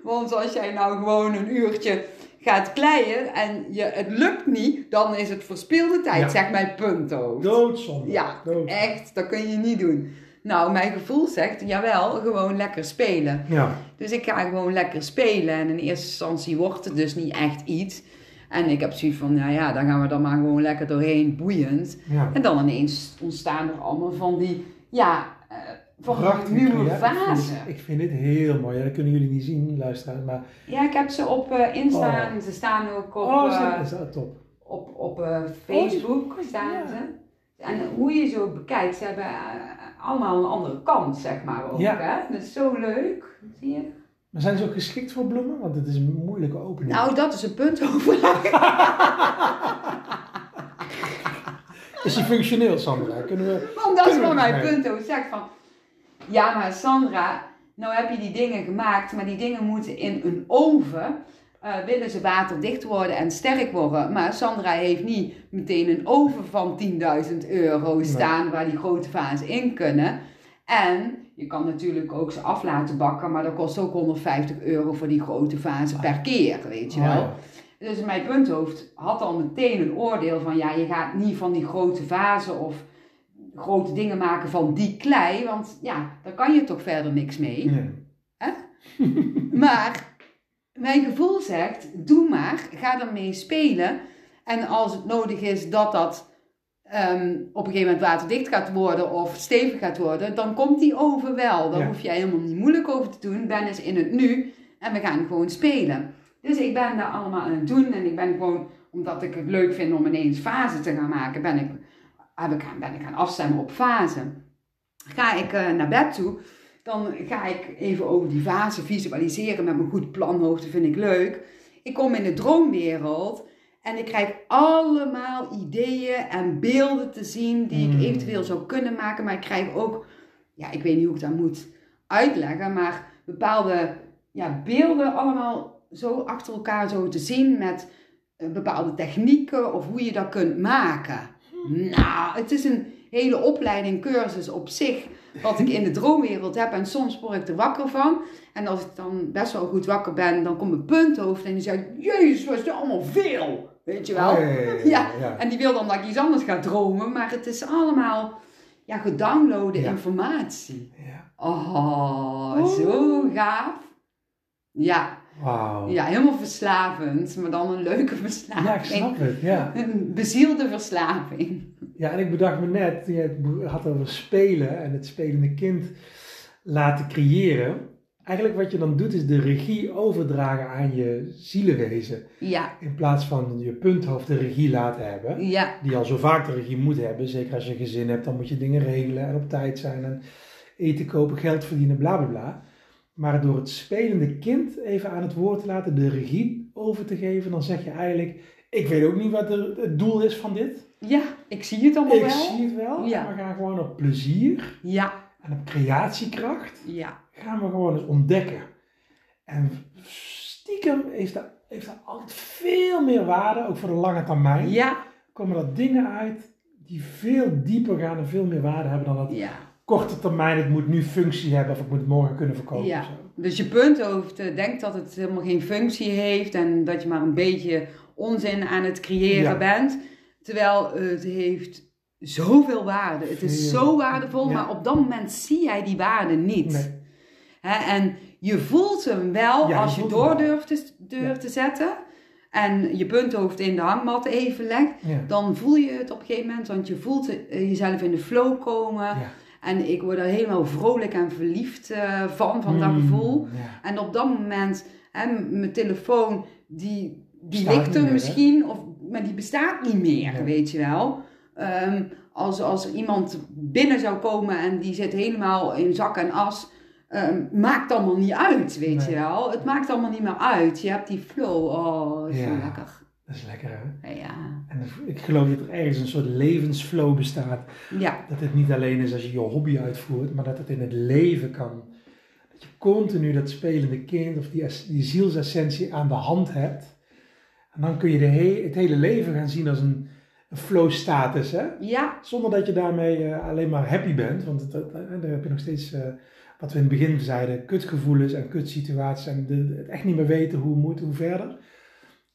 Want als jij nou gewoon een uurtje gaat kleien en je, het lukt niet, dan is het verspilde tijd, zegt mijn punthoofd. Doodzonde. Ja, Doodzonde. echt, dat kun je niet doen. Nou, mijn gevoel zegt, jawel, gewoon lekker spelen. Ja, Dus ik ga gewoon lekker spelen. En in eerste instantie wordt het dus niet echt iets. En ik heb zoiets van, nou ja, dan gaan we er maar gewoon lekker doorheen, boeiend. ja. En dan ineens ontstaan er allemaal van die, ja, van die Prachtig, nieuwe ja. Ik vind fasen. het- Ik vind dit heel mooi. Ja, dat kunnen jullie niet zien, luisteren. Maar Ja, ik heb ze op eh Insta en ze staan ook op, oh, eh, top. op, op eh, Facebook. staan ja. ze. En hoe je ze ook bekijkt, ze hebben allemaal een andere kant, zeg maar ook. Ja. Hè? Dat is zo leuk. Zie je? Maar zijn ze ook geschikt voor bloemen? Want het is een moeilijke opening. Nou, dat is een punt over. *laughs* Is die functioneel, Sandra? Kunnen we... Want dat is we mijn punt over zegt van... Ja, maar Sandra, nou heb je die dingen gemaakt, maar die dingen moeten in een oven. eh, willen ze waterdicht worden en sterk worden. Maar Sandra heeft niet meteen een oven van 10.000 euro staan waar die grote vazen in kunnen. En je kan natuurlijk ook ze af laten bakken, maar dat kost ook 150 euro voor die grote vazen per keer, weet je Oh, wel. Dus mijn punthoofd had al meteen een oordeel van ja, je gaat niet van die grote vazen of grote dingen maken van die klei, want ja, daar kan je toch verder niks mee. Ja. *laughs* Maar mijn gevoel zegt, doe maar, ga ermee spelen. En als het nodig is dat dat ehm, op een gegeven moment waterdicht gaat worden of stevig gaat worden, dan komt die oven wel. Daar Ja. hoef je helemaal niet moeilijk over te doen. Ben eens in het nu en we gaan gewoon spelen. Dus ik ben daar allemaal aan het doen en ik ben gewoon, omdat ik het leuk vind om ineens fase te gaan maken, ben ik, heb ik, ben ik gaan afstemmen op fase. Ga ik eh, naar bed toe, dan ga ik even over die fase visualiseren met mijn goed planhoofd, dat vind ik leuk. Ik kom in de droomwereld en ik krijg allemaal ideeën en beelden te zien die ik Hmm. eventueel zou kunnen maken, maar ik krijg ook, ja, ik weet niet hoe ik dat moet uitleggen, maar bepaalde ja, beelden allemaal zo achter elkaar zo te zien met eh, bepaalde technieken of hoe je dat kunt maken. Nou, het is een hele opleiding, cursus op zich, wat ik in de droomwereld heb. En soms word ik er wakker van. En als ik dan best wel goed wakker ben, dan komt mijn punthoofd en die zegt, jezus, wat is dit allemaal veel? Weet je wel? Oh, ja, ja, ja, Ja, ja. En die wil dan dat ik iets anders ga dromen, maar het is allemaal, ja, gedownloade informatie. Ja. Oh, zo gaaf. Ja, Wauw. ja, helemaal verslavend, maar dan een leuke verslaving. Ja, ik snap het. Ja. *laughs* Een bezielde verslaving. ja, en ik bedacht me net, je had over spelen en het spelende kind laten creëren. Eigenlijk wat je dan doet is de regie overdragen aan je zielenwezen. Ja, In plaats van je punthoofd de regie laten hebben. ja, Die al zo vaak de regie moet hebben. Zeker als je een gezin hebt, dan moet je dingen regelen en op tijd zijn. En eten kopen, geld verdienen, bla bla bla. Maar door het spelende kind even aan het woord te laten, de regie over te geven, dan zeg je eigenlijk: Ik weet ook niet wat de- het doel is van dit. ja, ik zie het allemaal Ik wel. zie het wel. Ja. We gaan gewoon op plezier Ja, en op creatiekracht ja, gaan we gewoon eens ontdekken. En stiekem heeft dat, heeft dat altijd veel meer waarde, ook voor de lange termijn. ja, Komen er dingen uit die veel dieper gaan en veel meer waarde hebben dan dat ja. Korte termijn. Het moet nu functie hebben of ik moet het morgen kunnen verkopen. Ja. of zo. Dus je punthoofd denkt dat het helemaal geen functie heeft en dat je maar een beetje onzin aan het creëren Ja. bent. Terwijl het heeft zoveel waarde. Het is zo waardevol, Ja. maar op dat moment zie jij die waarde niet. Nee. Hè, en je voelt hem wel Ja, als je door durft te, durft te zetten en je punthoofd in de hangmat even legt. Ja. Dan voel je het op een gegeven moment, want je voelt eh, jezelf in de flow komen. Ja. En ik word er helemaal vrolijk en verliefd eh, van, van dat Mm, gevoel. ja. En op dat moment, hè, mijn telefoon, die, die Bestaat ligt er meer, hè? misschien, of, maar die bestaat niet meer, weet je wel. Ehm, als, als er iemand binnen zou komen en die zit helemaal in zak en as, ehm, maakt allemaal niet uit, weet Nee. je wel. Het maakt allemaal niet meer uit. Je hebt die flow, oh, zo Ja. lekker. Dat is lekker hè. Ja, En ik geloof dat er ergens een soort levensflow bestaat. ja, Dat het niet alleen is als je je hobby uitvoert, maar dat het in het leven kan. Dat je continu dat spelende kind of die, die zielsessentie aan de hand hebt. En dan kun je de he- het hele leven gaan zien als een, een flow status. Hè? ja, Zonder dat je daarmee eh, alleen maar happy bent. Want het, eh, daar heb je nog steeds, eh, wat we in het begin zeiden, kutgevoelens en kutsituaties. En de, het echt niet meer weten hoe moet, hoe verder.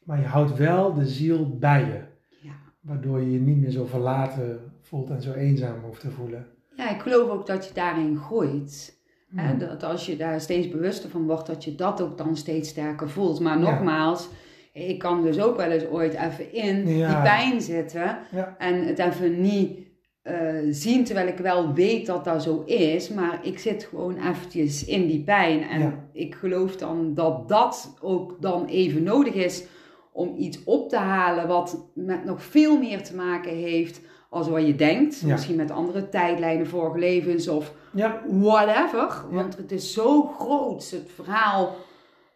Maar je houdt wel de ziel bij je. ja. Waardoor je je niet meer zo verlaten voelt en zo eenzaam hoeft te voelen. Ja, ik geloof ook dat je daarin groeit. Hè, Hmm. dat als je daar steeds bewuster van wordt, dat je dat ook dan steeds sterker voelt. Maar Ja. nogmaals, ik kan dus ook wel eens ooit even in Ja. die pijn zitten. En het even niet eh, zien, terwijl ik wel weet dat dat zo is. Maar ik zit gewoon eventjes in die pijn. En Ja. ik geloof dan dat dat ook dan even nodig is om iets op te halen wat met nog veel meer te maken heeft als wat je denkt. Ja. Misschien met andere tijdlijnen, vorige levens of Ja, whatever. Want het is zo groot. Het verhaal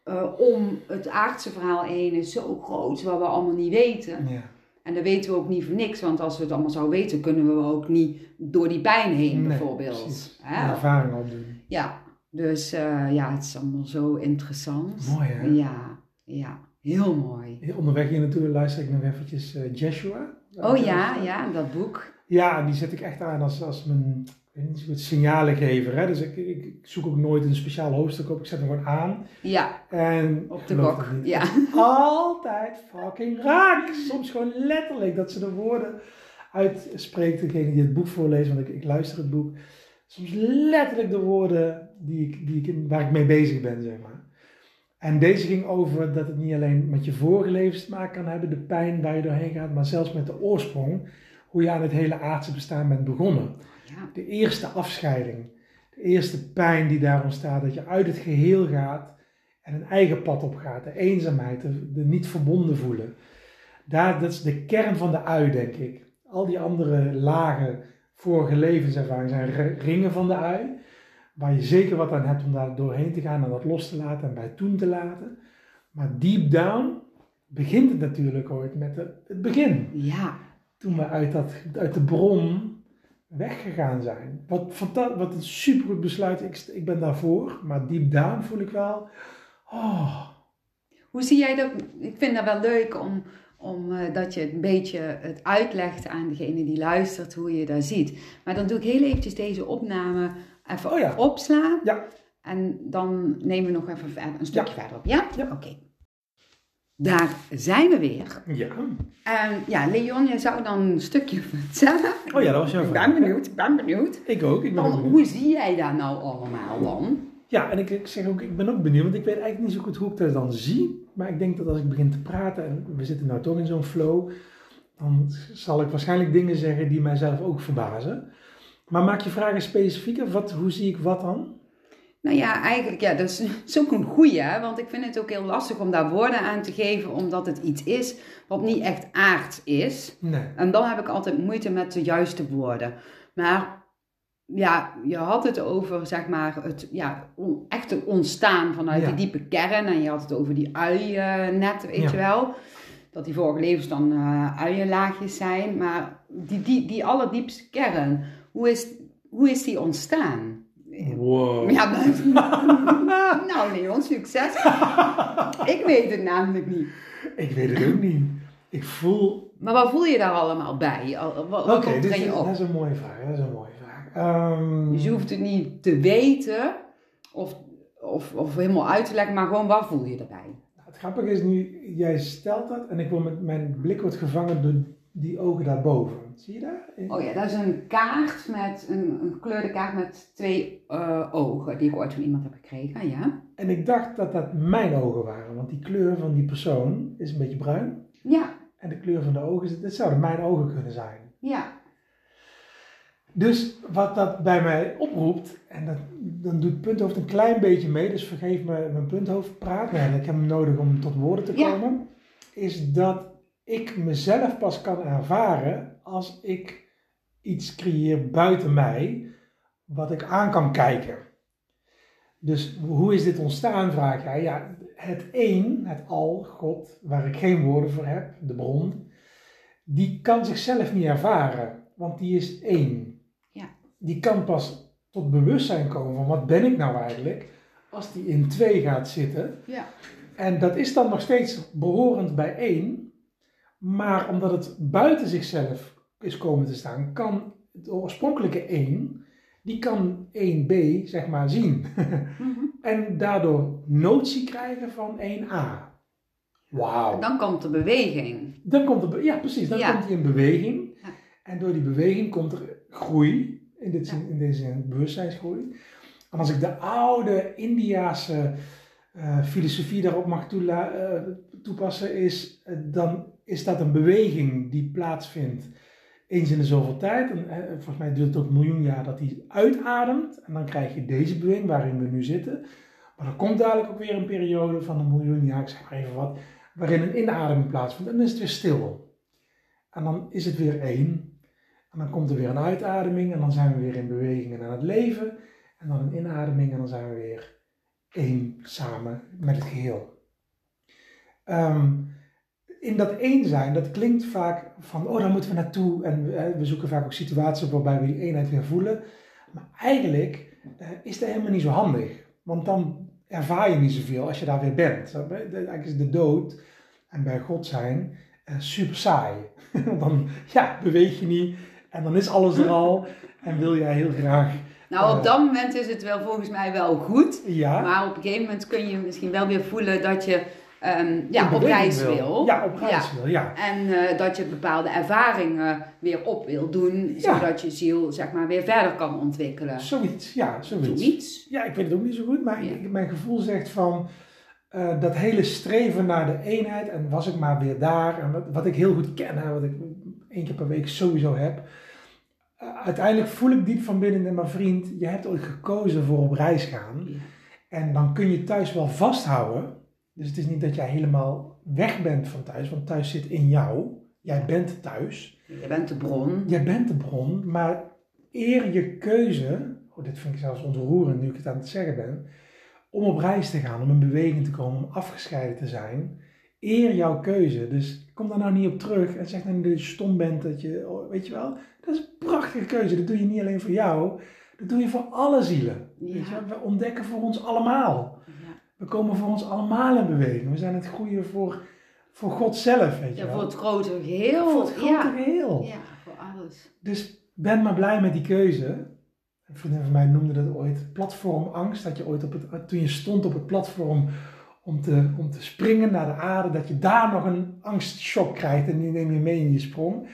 eh, om het aardse verhaal heen is zo groot, wat we allemaal niet weten. ja. En dat weten we ook niet voor niks, want als we het allemaal zouden weten, kunnen we ook niet door die pijn heen, Nee, bijvoorbeeld. Hè? Ervaring opdoen. Ja, dus eh, ja, het is allemaal zo interessant. Mooi hè? Ja, ja, heel mooi. Onderweg hier naartoe luister ik nog eventjes eh, Joshua. Oh ja, ja, dat boek. Ja, die zet ik echt aan als, als mijn zo goed, signalengever. Hè? Dus ik, ik, ik zoek ook nooit een speciaal hoofdstuk op. Ik zet hem gewoon aan. Ja, En op de bok. Ja. *laughs* Altijd fucking raak. Soms gewoon letterlijk dat ze de woorden uitspreekt. Degene die het boek voorleest, want ik, ik luister het boek. Soms letterlijk de woorden die ik, die ik, waar ik mee bezig ben, zeg maar. En deze ging over dat het niet alleen met je vorige levens te maken kan hebben, de pijn waar je doorheen gaat, maar zelfs met de oorsprong, hoe je aan het hele aardse bestaan bent begonnen. ja. De eerste afscheiding, de eerste pijn die daar ontstaat, dat je uit het geheel gaat en een eigen pad op gaat, de eenzaamheid, de, de niet verbonden voelen. Daar, dat is de kern van de ui, denk ik. Al die andere lagen, vorige levenservaring, zijn ri- ringen van de ui, waar je zeker wat aan hebt om daar doorheen te gaan en dat los te laten en bij toen te laten. Maar deep down begint het natuurlijk ooit met de- het begin Ja, toen we uit, dat, uit de bron weggegaan zijn. Wat, fanta- wat een supergoed besluit. Ik, ik ben daarvoor, maar deep down voel ik wel. Oh, Hoe zie jij dat? Ik vind dat wel leuk om, om eh, dat je een beetje het uitlegt aan degene die luistert hoe je dat ziet. Maar dan doe ik heel eventjes deze opname even Oh ja. opslaan. Ja. En dan nemen we nog even een stukje verder op. Ja? Ja. Oké. daar zijn we weer. Ja. En ja, Leon, je zou dan een stukje *laughs* vertellen. Oh ja, dat was jouw Ik vraag. ben benieuwd, ik ben benieuwd. Ik ook, ik ben Van, benieuwd. hoe zie jij dat nou allemaal dan? Ja, en ik, ik zeg ook, ik ben ook benieuwd, want ik weet eigenlijk niet zo goed hoe ik dat dan zie. Maar ik denk dat als ik begin te praten, en we zitten nou toch in zo'n flow, dan zal ik waarschijnlijk dingen zeggen die mijzelf ook verbazen. Maar maak je vragen specifieker? Wat, hoe zie ik wat dan? Nou ja, eigenlijk, ja, dat is, is ook een goeie, hè? want ik vind het ook heel lastig om daar woorden aan te geven, omdat het iets is wat niet echt aards is. Nee. En dan heb ik altijd moeite met de juiste woorden. Maar ja, je had het over, zeg maar, het ja, on- echte ontstaan vanuit Ja. die diepe kern. En je had het over die uiennet, weet Ja. je wel. Dat die vorige levens dan eh uienlaagjes zijn. Maar die, die, die allerdiepste kern, hoe is, hoe is die ontstaan? Wow. Ja, maar- *laughs* nou Leon, succes. ik weet het namelijk niet. Ik weet het ook niet. Ik voel... Maar wat voel je daar allemaal bij? Wat, Oké, op? dat is een mooie vraag. Dat is een mooie vraag. Ehm, Dus je hoeft het niet te weten of, of, of helemaal uit te leggen, maar gewoon wat voel je erbij? Nou, Het grappige is nu, jij stelt dat en ik word met mijn blik wordt gevangen door die ogen daarboven. Zie je dat? Oh ja, dat is een kaart met een, een gekleurde kaart met twee eh, ogen die ik ooit van iemand heb gekregen, ja. En ik dacht dat dat mijn ogen waren, want die kleur van die persoon is een beetje bruin. Ja, En de kleur van de ogen, is- dat zouden mijn ogen kunnen zijn. ja. Dus wat dat bij mij oproept, en dat, dan doet punthoofd een klein beetje mee, dus vergeef me mijn punthoofd praat, ik heb hem nodig om tot woorden te Ja. komen, is dat ik mezelf pas kan ervaren als ik iets creëer buiten mij, wat ik aan kan kijken. Dus hoe is dit ontstaan, vraag jij? Ja, het één, het al, God, waar ik geen woorden voor heb, de bron, die kan zichzelf niet ervaren, want die is één. Ja. Die kan pas tot bewustzijn komen van wat ben ik nou eigenlijk, als die in twee gaat zitten. Ja. En dat is dan nog steeds behorend bij één, maar omdat het buiten zichzelf is komen te staan, kan het oorspronkelijke één, die kan 1b zeg maar zien. Mhm. *laughs* en daardoor notie krijgen van 1a. Wauw. Dan komt de beweging. Dan komt be- ja precies, dan Ja. komt hij in beweging. Ja. En door die beweging komt er groei, in, dit Ja. in deze zin bewustzijnsgroei. En als ik de oude Indiase eh, filosofie daarop mag toela- eh, toepassen, is, eh, dan is dat een beweging die plaatsvindt eens in de zoveel tijd. En, volgens mij duurt het ook een miljoen jaar dat die uitademt. En dan krijg je deze beweging waarin we nu zitten. Maar er komt dadelijk ook weer een periode van een miljoen jaar, ik zeg maar even wat, waarin een inademing plaatsvindt. En dan is het weer stil. En dan is het weer één. En dan komt er weer een uitademing en dan zijn we weer in beweging en aan het leven. En dan een inademing en dan zijn we weer één samen met het geheel. Ehm, in dat één zijn, dat klinkt vaak van, oh daar moeten we naartoe. En we, eh, we zoeken vaak ook situaties op waarbij we die eenheid weer voelen. Maar eigenlijk eh, is dat helemaal niet zo handig. Want dan ervaar je niet zoveel als je daar weer bent. Eigenlijk is de dood en bij God zijn eh, super saai. *laughs* Dan ja, beweeg je niet en dan is alles er al. En wil jij heel graag, Nou, op dat moment is het wel volgens mij wel goed. ja, Maar op een gegeven moment kun je misschien wel weer voelen dat je ehm, ja, op reis wil. Ja, op reis wil, ja. En eh, dat je bepaalde ervaringen weer op wil doen, Ja. zodat je ziel zeg maar weer verder kan ontwikkelen. Zoiets, ja, zoiets. Zoiets. Ja, ik weet het ook niet zo goed, maar ik- mijn gevoel zegt van eh, dat hele streven naar de eenheid en was ik maar weer daar. En wat, wat ik heel goed ken, hè, wat ik één keer per week sowieso heb. Eh, uiteindelijk voel ik diep van binnen in mijn vriend, je hebt ooit gekozen voor op reis gaan. Ja. En dan kun je thuis wel vasthouden. Dus het is niet dat jij helemaal weg bent van thuis, want thuis zit in jou. Jij bent thuis. Je bent de bron. Jij bent de bron, maar eer je keuze, oh, dit vind ik zelfs ontroerend nu ik het aan het zeggen ben, om op reis te gaan, om in beweging te komen, om afgescheiden te zijn, eer jouw keuze. Dus kom daar nou niet op terug en zeg nou niet dat je stom bent, dat je, oh, weet je wel, dat is een prachtige keuze. Dat doe je niet alleen voor jou, dat doe je voor alle zielen. Weet je Ja. We ontdekken voor ons allemaal. Ja. We komen voor ons allemaal in beweging. We zijn het goede voor, voor God zelf, weet je Ja, wel. voor het grote geheel. Voor het grote ja. geheel. ja, voor alles. Dus ben maar blij met die keuze. Een vriendin van mij noemde dat ooit platformangst. Dat je ooit op het, toen je stond op het platform om te, om te springen naar de aarde, dat je daar nog een angstshock krijgt en die neem je mee in je sprong.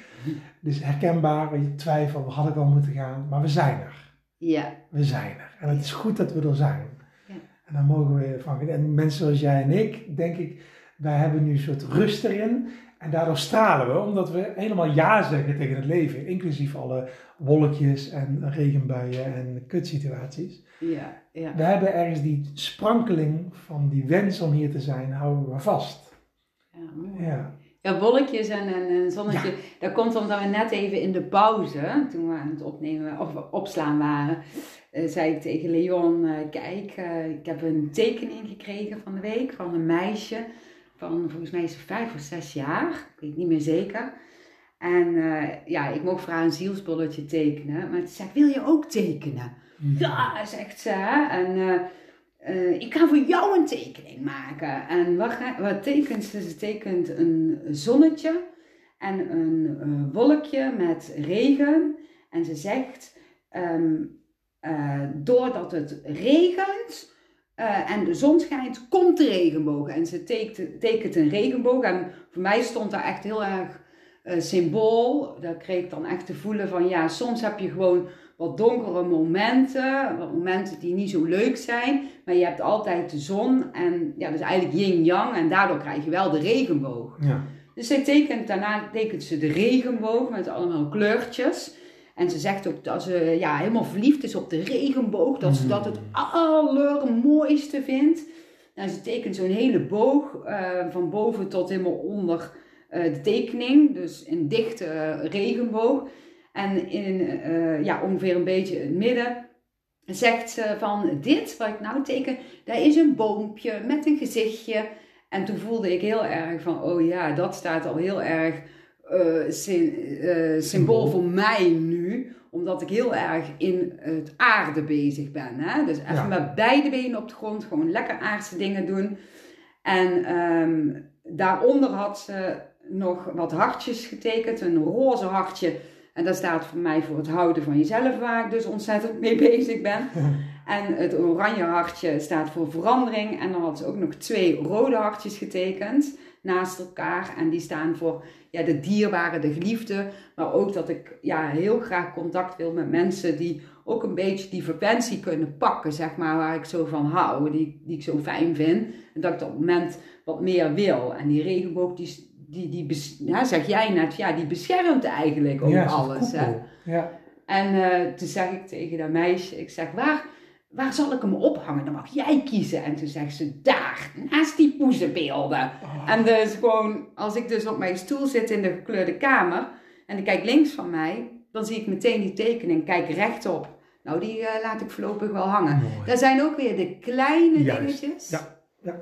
Dus herkenbaar, je twijfel, had ik al moeten gaan, maar we zijn er. Ja. We zijn er. En het is goed dat we er zijn. En daar mogen we van En mensen zoals jij en ik, denk ik, wij hebben nu een soort rust erin. En daardoor stralen we, omdat we helemaal ja zeggen tegen het leven. Inclusief alle wolkjes en regenbuien en kutsituaties. Ja, ja. We hebben ergens die sprankeling van die wens om hier te zijn, houden we vast. Ja, mooi. Ja. Ja, wolkjes en een, zonnetje. Dat komt omdat we net even in de pauze, toen we aan het opnemen of opslaan waren, eh, zei ik tegen Leon: eh, Kijk, eh, ik heb een tekening gekregen van de week van een meisje van volgens mij is ze vijf of zes jaar, ik weet niet meer zeker. En ja, ik mocht voor haar een zielsbolletje tekenen, maar ze zegt: Wil je ook tekenen? Ja, zegt ze. En eh, ik ga voor jou een tekening maken. En wat, wat tekent ze? Ze tekent een zonnetje en een eh, wolkje met regen. En ze zegt, ehm, eh, doordat het regent en de zon schijnt, komt de regenboog. En ze tekent, tekent een regenboog. En voor mij stond daar echt heel erg symbool. Dat kreeg ik dan echt te voelen van, ja, soms heb je gewoon wat donkere momenten, wat momenten die niet zo leuk zijn, maar je hebt altijd de zon en ja, dus eigenlijk yin-yang en daardoor krijg je wel de regenboog. Ja. Dus zij tekent, daarna tekent ze de regenboog met allemaal kleurtjes. En ze zegt ook dat ze ja, helemaal verliefd is op de regenboog, dat ze dat het allermooiste vindt. En ze tekent zo'n hele boog eh, van boven tot helemaal onder eh, de tekening, dus een dichte eh, regenboog. En in eh, ja, ongeveer een beetje het midden zegt ze van dit wat ik nou teken, daar is een boompje met een gezichtje. En toen voelde ik heel erg van, oh ja, dat staat al heel erg eh, eh, symbool voor mij nu. Omdat ik heel erg in het aarde bezig ben. Hè? Dus even Ja. met beide benen op de grond, gewoon lekker aardse dingen doen. En ehm, daaronder had ze nog wat hartjes getekend, een roze hartje. En dat staat voor mij voor het houden van jezelf, waar ik dus ontzettend mee *laughs* bezig ben. *laughs* En het oranje hartje staat voor verandering. En dan had ze ook nog twee rode hartjes getekend naast elkaar. En die staan voor ja, de dierbare, de geliefde. Maar ook dat ik ja, heel graag contact wil met mensen die ook een beetje die frequentie kunnen pakken, zeg maar, waar ik zo van hou, die, die ik zo fijn vind. En dat ik op dat moment wat meer wil. En die regenboog, die, die, die ja, zeg jij net, ja, die beschermt eigenlijk ook ja, alles. Hè? Ja. En eh, toen zeg ik tegen dat meisje, ik zeg, waar, waar zal ik hem ophangen? Dan mag jij kiezen. En toen zegt ze, daar, naast die poezenbeelden. Oh. En dus gewoon, als ik dus op mijn stoel zit in de gekleurde kamer en ik kijk links van mij, dan zie ik meteen die tekening, kijk rechtop. Nou, die eh, laat ik voorlopig wel hangen. Mooi. Dat zijn ook weer de kleine Juist. dingetjes Ja, ja.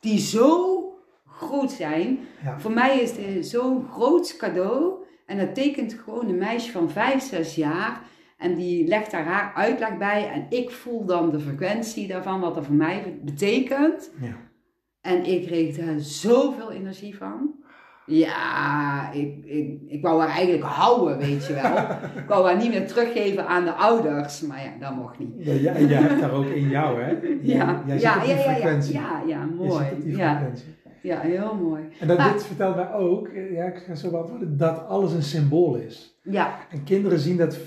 die zo groot zijn. Ja. Voor mij is dit zo'n groot cadeau. En dat tekent gewoon een meisje van 5, 6 jaar. En die legt daar haar uitleg bij. En ik voel dan de frequentie daarvan, wat dat voor mij betekent. Ja. En ik kreeg daar zoveel energie van. Ja, ik, ik, ik wou haar eigenlijk houden, weet je wel. *laughs* ik wou haar niet meer teruggeven aan de ouders. Maar ja, dat mocht niet. Ja, en jij hebt daar ook in jou, hè? Jij, Ja, jij ja, ja, ja, ja, frequentie. ja, ja, mooi. Ja. Ja, heel mooi. En dat, dit vertelt mij ook, eh, ja, ik ga zo beantwoorden, dat alles een symbool is. Ja, En kinderen zien dat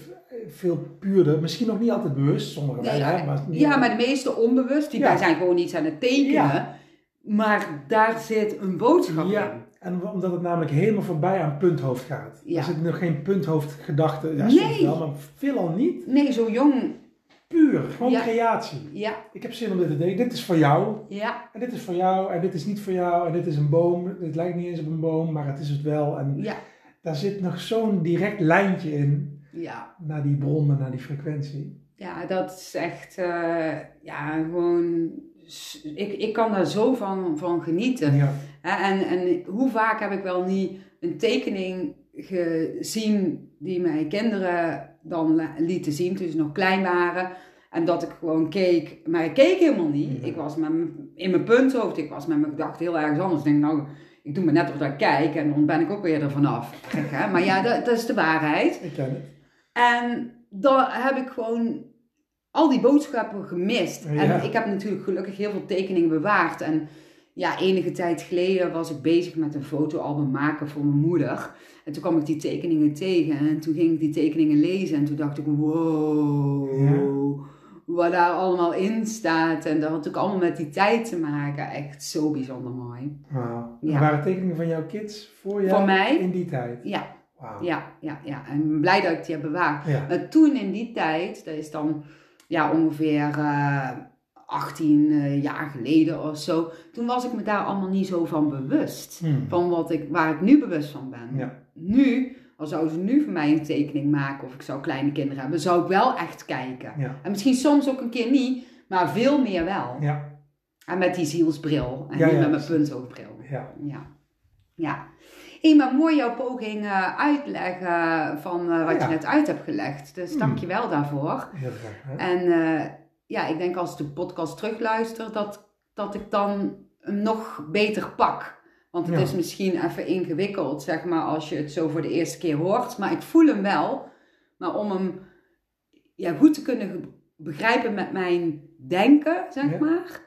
veel puurder, misschien nog niet altijd bewust, sommigen wel, Nee, hè, maar Ja, maar de meeste onbewust, die Ja. zijn gewoon iets aan het tekenen. Ja. Maar daar zit een boodschap Ja. in. En omdat het namelijk helemaal voorbij aan punthoofd gaat. Ja. Er zit nog geen punthoofdgedachte, ja, Nee. wel, maar veelal niet. Nee, zo jong. Puur, gewoon Ja. creatie. Ja, Ik heb zin om dit te denken. Dit is voor jou, ja, en dit is voor jou, en dit is niet voor jou, en dit is een boom. Het lijkt niet eens op een boom, maar het is het wel. En ja, daar zit nog zo'n direct lijntje in ja. naar die bron en naar die frequentie. Ja, dat is echt, eh, ja, gewoon... Ik, ik kan daar zo van, van genieten. Ja. En, en hoe vaak heb ik wel niet een tekening gezien die mijn kinderen dan lieten zien, toen ze nog klein waren. En dat ik gewoon keek, maar ik keek helemaal niet. Ik was met in mijn punthoofd, ik was met mijn gedachten heel ergens anders. Ik denk, nou, ik doe me net of dat ik kijk en dan ben ik ook weer er vanaf. Gek, hè? Maar ja, *laughs* dat, dat is de waarheid. Ik ken het. En dan heb ik gewoon al die boodschappen gemist. Ja. En ik heb natuurlijk gelukkig heel veel tekeningen bewaard. En ja, enige tijd geleden was ik bezig met een fotoalbum maken voor mijn moeder. En toen kwam ik die tekeningen tegen en toen ging ik die tekeningen lezen en toen dacht ik, wow, wat daar allemaal in staat. En dat had ook allemaal met die tijd te maken. Echt zo bijzonder mooi. Wauw. Ja. Waren tekeningen van jouw kids voor jou mij? in die tijd? Ja, Wauw. ja, ja, ja. En blij dat ik die heb bewaard. Ja. Maar toen in die tijd, dat is dan ja, ongeveer eh 18 eh, jaar geleden of zo. Toen was ik me daar allemaal niet zo van bewust. Hmm. Van wat ik, waar ik nu bewust van ben. Ja. Nu, als zouden ze nu voor mij een tekening maken of ik zou kleine kinderen hebben, zou ik wel echt kijken. Ja. En misschien soms ook een keer niet, maar veel meer wel. Ja. En met die zielsbril en Ja, niet met mijn puntoogbril. Ja. Ja. Ja. Hé, maar mooi jouw poging uitleggen van eh, wat je net uit hebt gelegd. Dus Hmm. dank je wel daarvoor. Heel graag. Hè? En eh, ja, ik denk als ik de podcast terugluister, dat, dat ik dan hem nog beter pak. Want het Ja. is misschien even ingewikkeld, zeg maar, als je het zo voor de eerste keer hoort. Maar ik voel hem wel. Maar om hem ja, goed te kunnen begrijpen met mijn denken, zeg Ja. maar.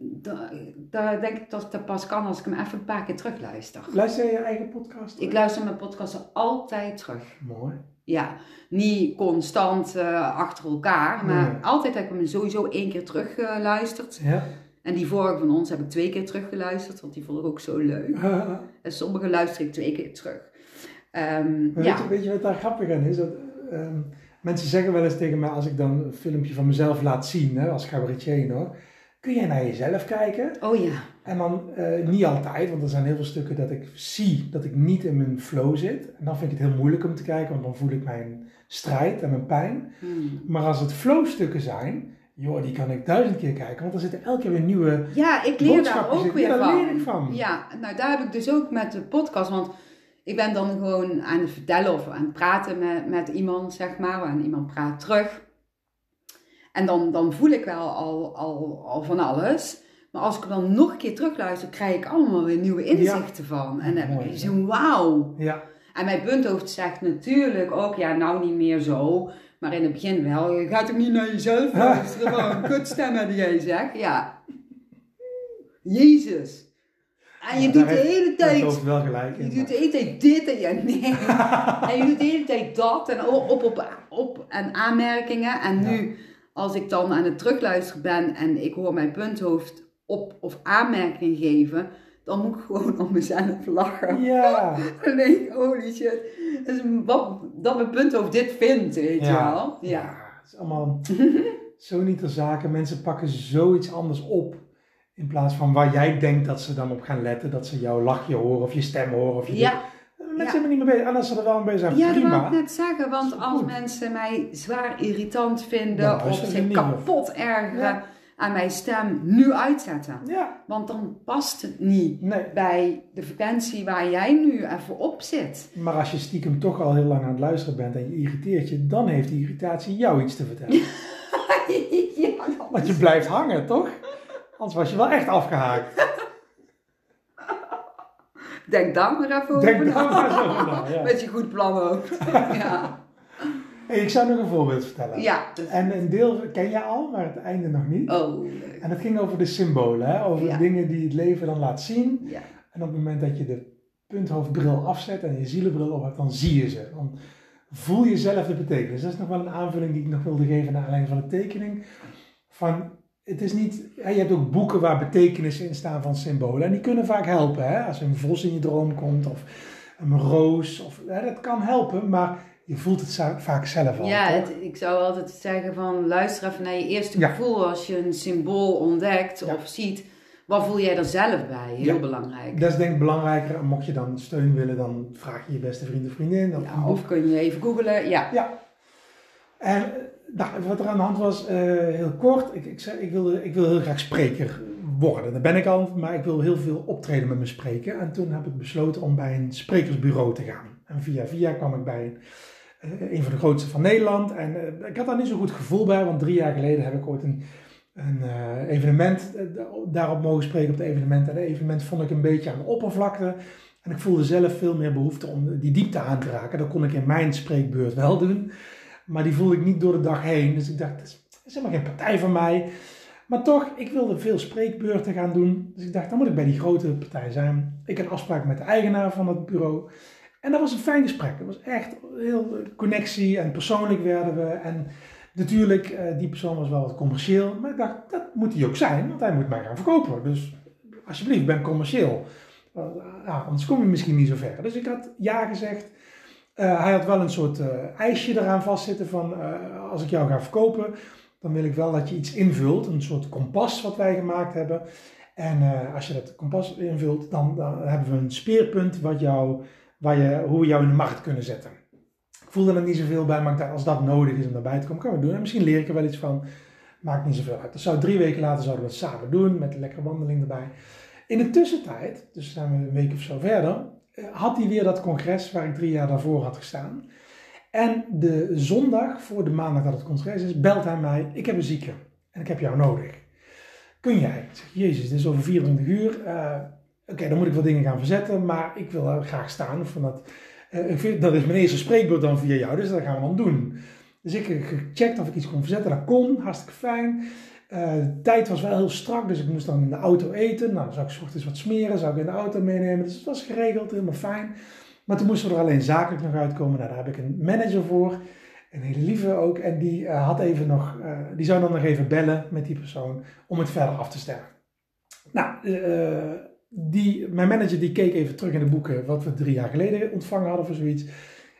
da- daar denk ik dat dat pas kan als ik hem even een paar keer terugluister. Luister je je eigen podcast? Ik luister mijn podcasten altijd terug. Mooi. Ja, niet constant eh, achter elkaar, maar Nee. altijd heb ik hem sowieso één keer teruggeluisterd. Ja. en die vorige van ons heb ik twee keer teruggeluisterd, want die vond ik ook zo leuk. En sommige luister ik twee keer terug. Ehm, ja. weet, je, weet je wat daar grappig aan is? Dat, ehm, mensen zeggen wel eens tegen mij als ik dan een filmpje van mezelf laat zien, hè, als cabaretier hoor. Kun jij naar jezelf kijken? Oh ja. En dan eh, niet altijd, want er zijn heel veel stukken dat ik zie dat ik niet in mijn flow zit. En dan vind ik het heel moeilijk om te kijken, want dan voel ik mijn strijd en mijn pijn. Hmm. Maar als het flowstukken zijn, joh, die kan ik duizend keer kijken, want er zitten elke keer weer nieuwe Ja, ik leer daar ook weer Ja, daar van. leer ik van. Ja, nou daar heb ik dus ook met de podcast, want ik ben dan gewoon aan het vertellen of aan het praten met, met iemand, zeg maar, en iemand praat terug. En dan, dan voel ik wel al, al, al van alles. Maar als ik dan nog een keer terugluister, krijg ik allemaal weer nieuwe inzichten van. En dan heb ik zo'n wauw. Ja, En mijn punthoofd zegt natuurlijk ook, ja, nou niet meer zo. Maar in het begin wel. Je gaat ook niet naar jezelf *laughs* luisteren. Wat een kutstemmen die jij zegt. Ja. Jezus. En je Ja, doet de hele tijd... wel gelijk Je doet de hele tijd dit en ja, nee. *laughs* en je doet de hele tijd dat en op, op, op, op en aanmerkingen. En nu, als ik dan aan het terugluisteren ben en ik hoor mijn punthoofd op of aanmerkingen geven, dan moet ik gewoon om mezelf lachen. Ja, Dan denk ik, holy shit. Dus wat, dat mijn punthoofd dit vindt, weet je Ja. wel. Ja. het is allemaal *laughs* zo niet ter zake. Mensen pakken zoiets anders op. In plaats van waar jij denkt dat ze dan op gaan letten. Dat ze jouw lachje horen of je stem horen. Of je Ja, Mensen zijn er niet mee bezig. En als ze er wel mee bezig zijn, ja dat prima. wou ik net zeggen. Want Is als goed. mensen mij zwaar irritant vinden of ze zich kapot ergeren Ja. Aan mijn stem, nu uitzetten. Ja, Want dan past het niet nee. bij de frequentie waar jij nu even op zit. Maar als je stiekem toch al heel lang aan het luisteren bent en je irriteert je, dan heeft die irritatie jou iets te vertellen. *laughs* ja, Want je blijft hangen, toch? Anders was je wel echt afgehaakt. Denk daar maar even over Denk na. daar maar eens over na, ja. Met je goed plan ook. *laughs* ja. Hey, ik zou nog een voorbeeld vertellen. ja. En een deel ken je al, maar het einde nog niet. Oh, leuk. En het ging over de symbolen, hè? over Ja. dingen die het leven dan laat zien. Ja. En op het moment dat je de punthoofdbril afzet en je zielenbril op hebt, dan zie je ze. Dan voel je zelf de betekenis. Dat is nog wel een aanvulling die ik nog wilde geven naar aanleiding van de tekening. Van, het is niet, je hebt ook boeken waar betekenissen in staan van symbolen. En die kunnen vaak helpen. Hè? Als een vos in je droom komt of een roos. Of, hè, dat kan helpen, maar je voelt het vaak zelf al. Ja, het- ik zou altijd zeggen van luister even naar je eerste Ja. gevoel als je een symbool ontdekt Ja. of ziet. Wat voel jij er zelf bij? Heel Ja. belangrijk. Dat is denk ik belangrijker. En mocht je dan steun willen, dan vraag je je beste vriend of vriendin. Of Ja, kun je even googlen. Ja. Ja. En eh, nou, wat er aan de hand was, eh, heel kort. Ik, ik, zei, ik, wilde, ik wil heel graag spreker worden. Dat ben ik al, maar ik wil heel veel optreden met mijn spreken. En toen heb ik besloten om bij een sprekersbureau te gaan. En via via kwam ik bij een, een van de grootste van Nederland. En eh, ik had daar niet zo goed gevoel bij, want drie jaar geleden heb ik ooit een, een eh, evenement eh, daarop mogen spreken op het evenement. En het evenement vond ik een beetje aan de oppervlakte. En ik voelde zelf veel meer behoefte om die diepte aan te raken. Dat kon ik in mijn spreekbeurt wel doen. Maar die voelde ik niet door de dag heen. Dus ik dacht, dat is, dat is helemaal geen partij van mij. Maar toch, ik wilde veel spreekbeurten gaan doen. Dus ik dacht, dan moet ik bij die grote partij zijn. Ik had afspraak met de eigenaar van het bureau. En dat was een fijn gesprek. Het was echt heel connectie en persoonlijk werden we. En natuurlijk, eh, die persoon was wel wat commercieel. Maar ik dacht, dat moet hij ook zijn, want hij moet mij gaan verkopen. Dus alsjeblieft, ben commercieel. Uh, ja, anders kom je misschien niet zo ver. Dus ik had ja gezegd. Hij had wel een soort uh, ijsje eraan vastzitten van als ik jou ga verkopen, dan wil ik wel dat je iets invult, een soort kompas wat wij gemaakt hebben. En als je dat kompas invult, dan, dan, hebben we een speerpunt wat jou, waar je, hoe we jou in de markt kunnen zetten. Ik voelde er niet zoveel bij, maar als dat nodig is om daarbij te komen, kan we doen. En misschien leer ik er wel iets van. Maakt niet zoveel uit. Dat zou drie weken later zouden we het samen doen, met een lekkere wandeling erbij. In de tussentijd, dus zijn we een week of zo verder, had hij weer dat congres waar ik drie jaar daarvoor had gestaan. En de zondag, voor de maandag dat het congres is, belt hij mij: Ik heb een zieke en ik heb jou nodig. Kun jij? Jezus, dit is over 24 uur. Uh, Oké, dan moet ik wat dingen gaan verzetten, maar ik wil er graag staan. Van dat, uh, ik vind, dat is mijn eerste spreekbeurt dan via jou, dus dat gaan we dan doen. Dus ik heb gecheckt of ik iets kon verzetten. Dat kon, hartstikke fijn. Uh, de tijd was wel heel strak, dus ik moest dan in de auto eten. Nou, zou ik s ochtends wat smeren, zou ik in de auto meenemen. Dus het was geregeld, helemaal fijn. Maar toen moesten we er alleen zakelijk nog uitkomen. Nou, daar heb ik een manager voor, een hele lieve ook. En die, had even nog, die zou dan nog even bellen met die persoon om het verder af te stellen. Nou, die, mijn manager die keek even terug in de boeken wat we drie jaar geleden ontvangen hadden voor zoiets.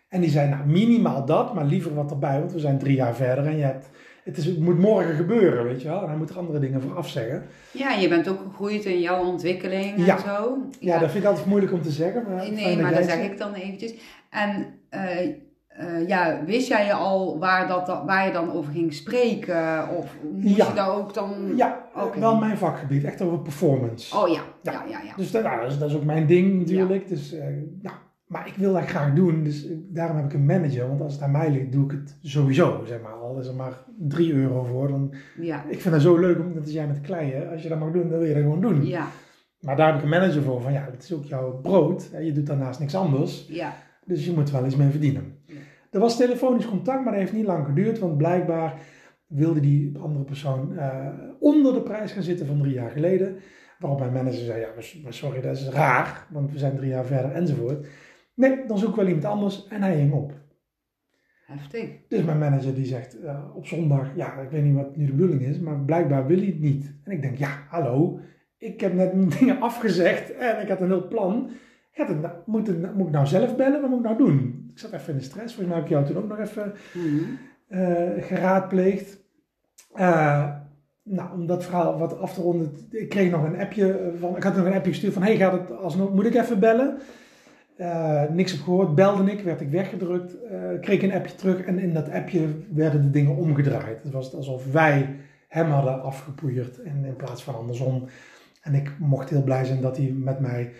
En die zei, nou minimaal dat, maar liever wat erbij, want we zijn drie jaar verder en je hebt het, is, het moet morgen gebeuren, weet je wel. En hij moet er andere dingen voor afzeggen. Ja, je bent ook gegroeid in jouw ontwikkeling en ja. zo. Ja. ja, dat vind ik altijd moeilijk om te zeggen. Maar nee, maar dat zeg ik dan eventjes. En uh, uh, ja, wist jij al waar, dat, waar je dan over ging spreken? Of moest ja. je daar ook dan... Ja, okay. wel mijn vakgebied. Echt over performance. Oh ja, ja, ja. ja, ja. Dus dat, nou, dat, is, dat, is, ook mijn ding natuurlijk. Dus uh, nou, maar ik wil dat graag doen, dus daarom heb ik een manager. Want als het aan mij ligt, doe ik het sowieso. Zeg maar, al is er maar 3 euro voor. Dan, ja. Ik vind dat zo leuk, omdat als jij met kleien, als je dat mag doen, dan wil je dat gewoon doen. Ja. Maar daar heb ik een manager voor, van ja, het is ook jouw brood. Je doet daarnaast niks anders. Ja. Dus je moet wel iets mee verdienen. Er was telefonisch contact, maar dat heeft niet lang geduurd. Want blijkbaar wilde die andere persoon uh, onder de prijs gaan zitten van drie jaar geleden. Waarop mijn manager zei, ja, maar sorry, dat is raar. Want we zijn drie jaar verder enzovoort. Nee, dan zoek ik wel iemand anders. En hij hing op. Heftig. Dus mijn manager die zegt uh, op zondag, ja, ik weet niet wat nu de bedoeling is, maar blijkbaar wil hij het niet. En ik denk, ja, hallo, ik heb net mijn *laughs* dingen afgezegd en ik had een heel plan. Ja, moet, het, moet ik nou zelf bellen? Wat moet ik nou doen? Ik zat even in de stress. Volgens mij heb ik jou toen ook nog even mm -hmm. uh, geraadpleegd. Uh, nou, om dat verhaal wat af te ronden, ik kreeg nog een appje van, ik had nog een appje gestuurd van, hey, gaat het alsnog, moet ik even bellen? Uh, niks op gehoord, belde ik, werd ik weggedrukt, kreeg een appje terug en in dat appje werden de dingen omgedraaid. Het was alsof wij hem hadden afgepoeierd en in plaats van andersom. En ik mocht heel blij zijn dat hij met mij,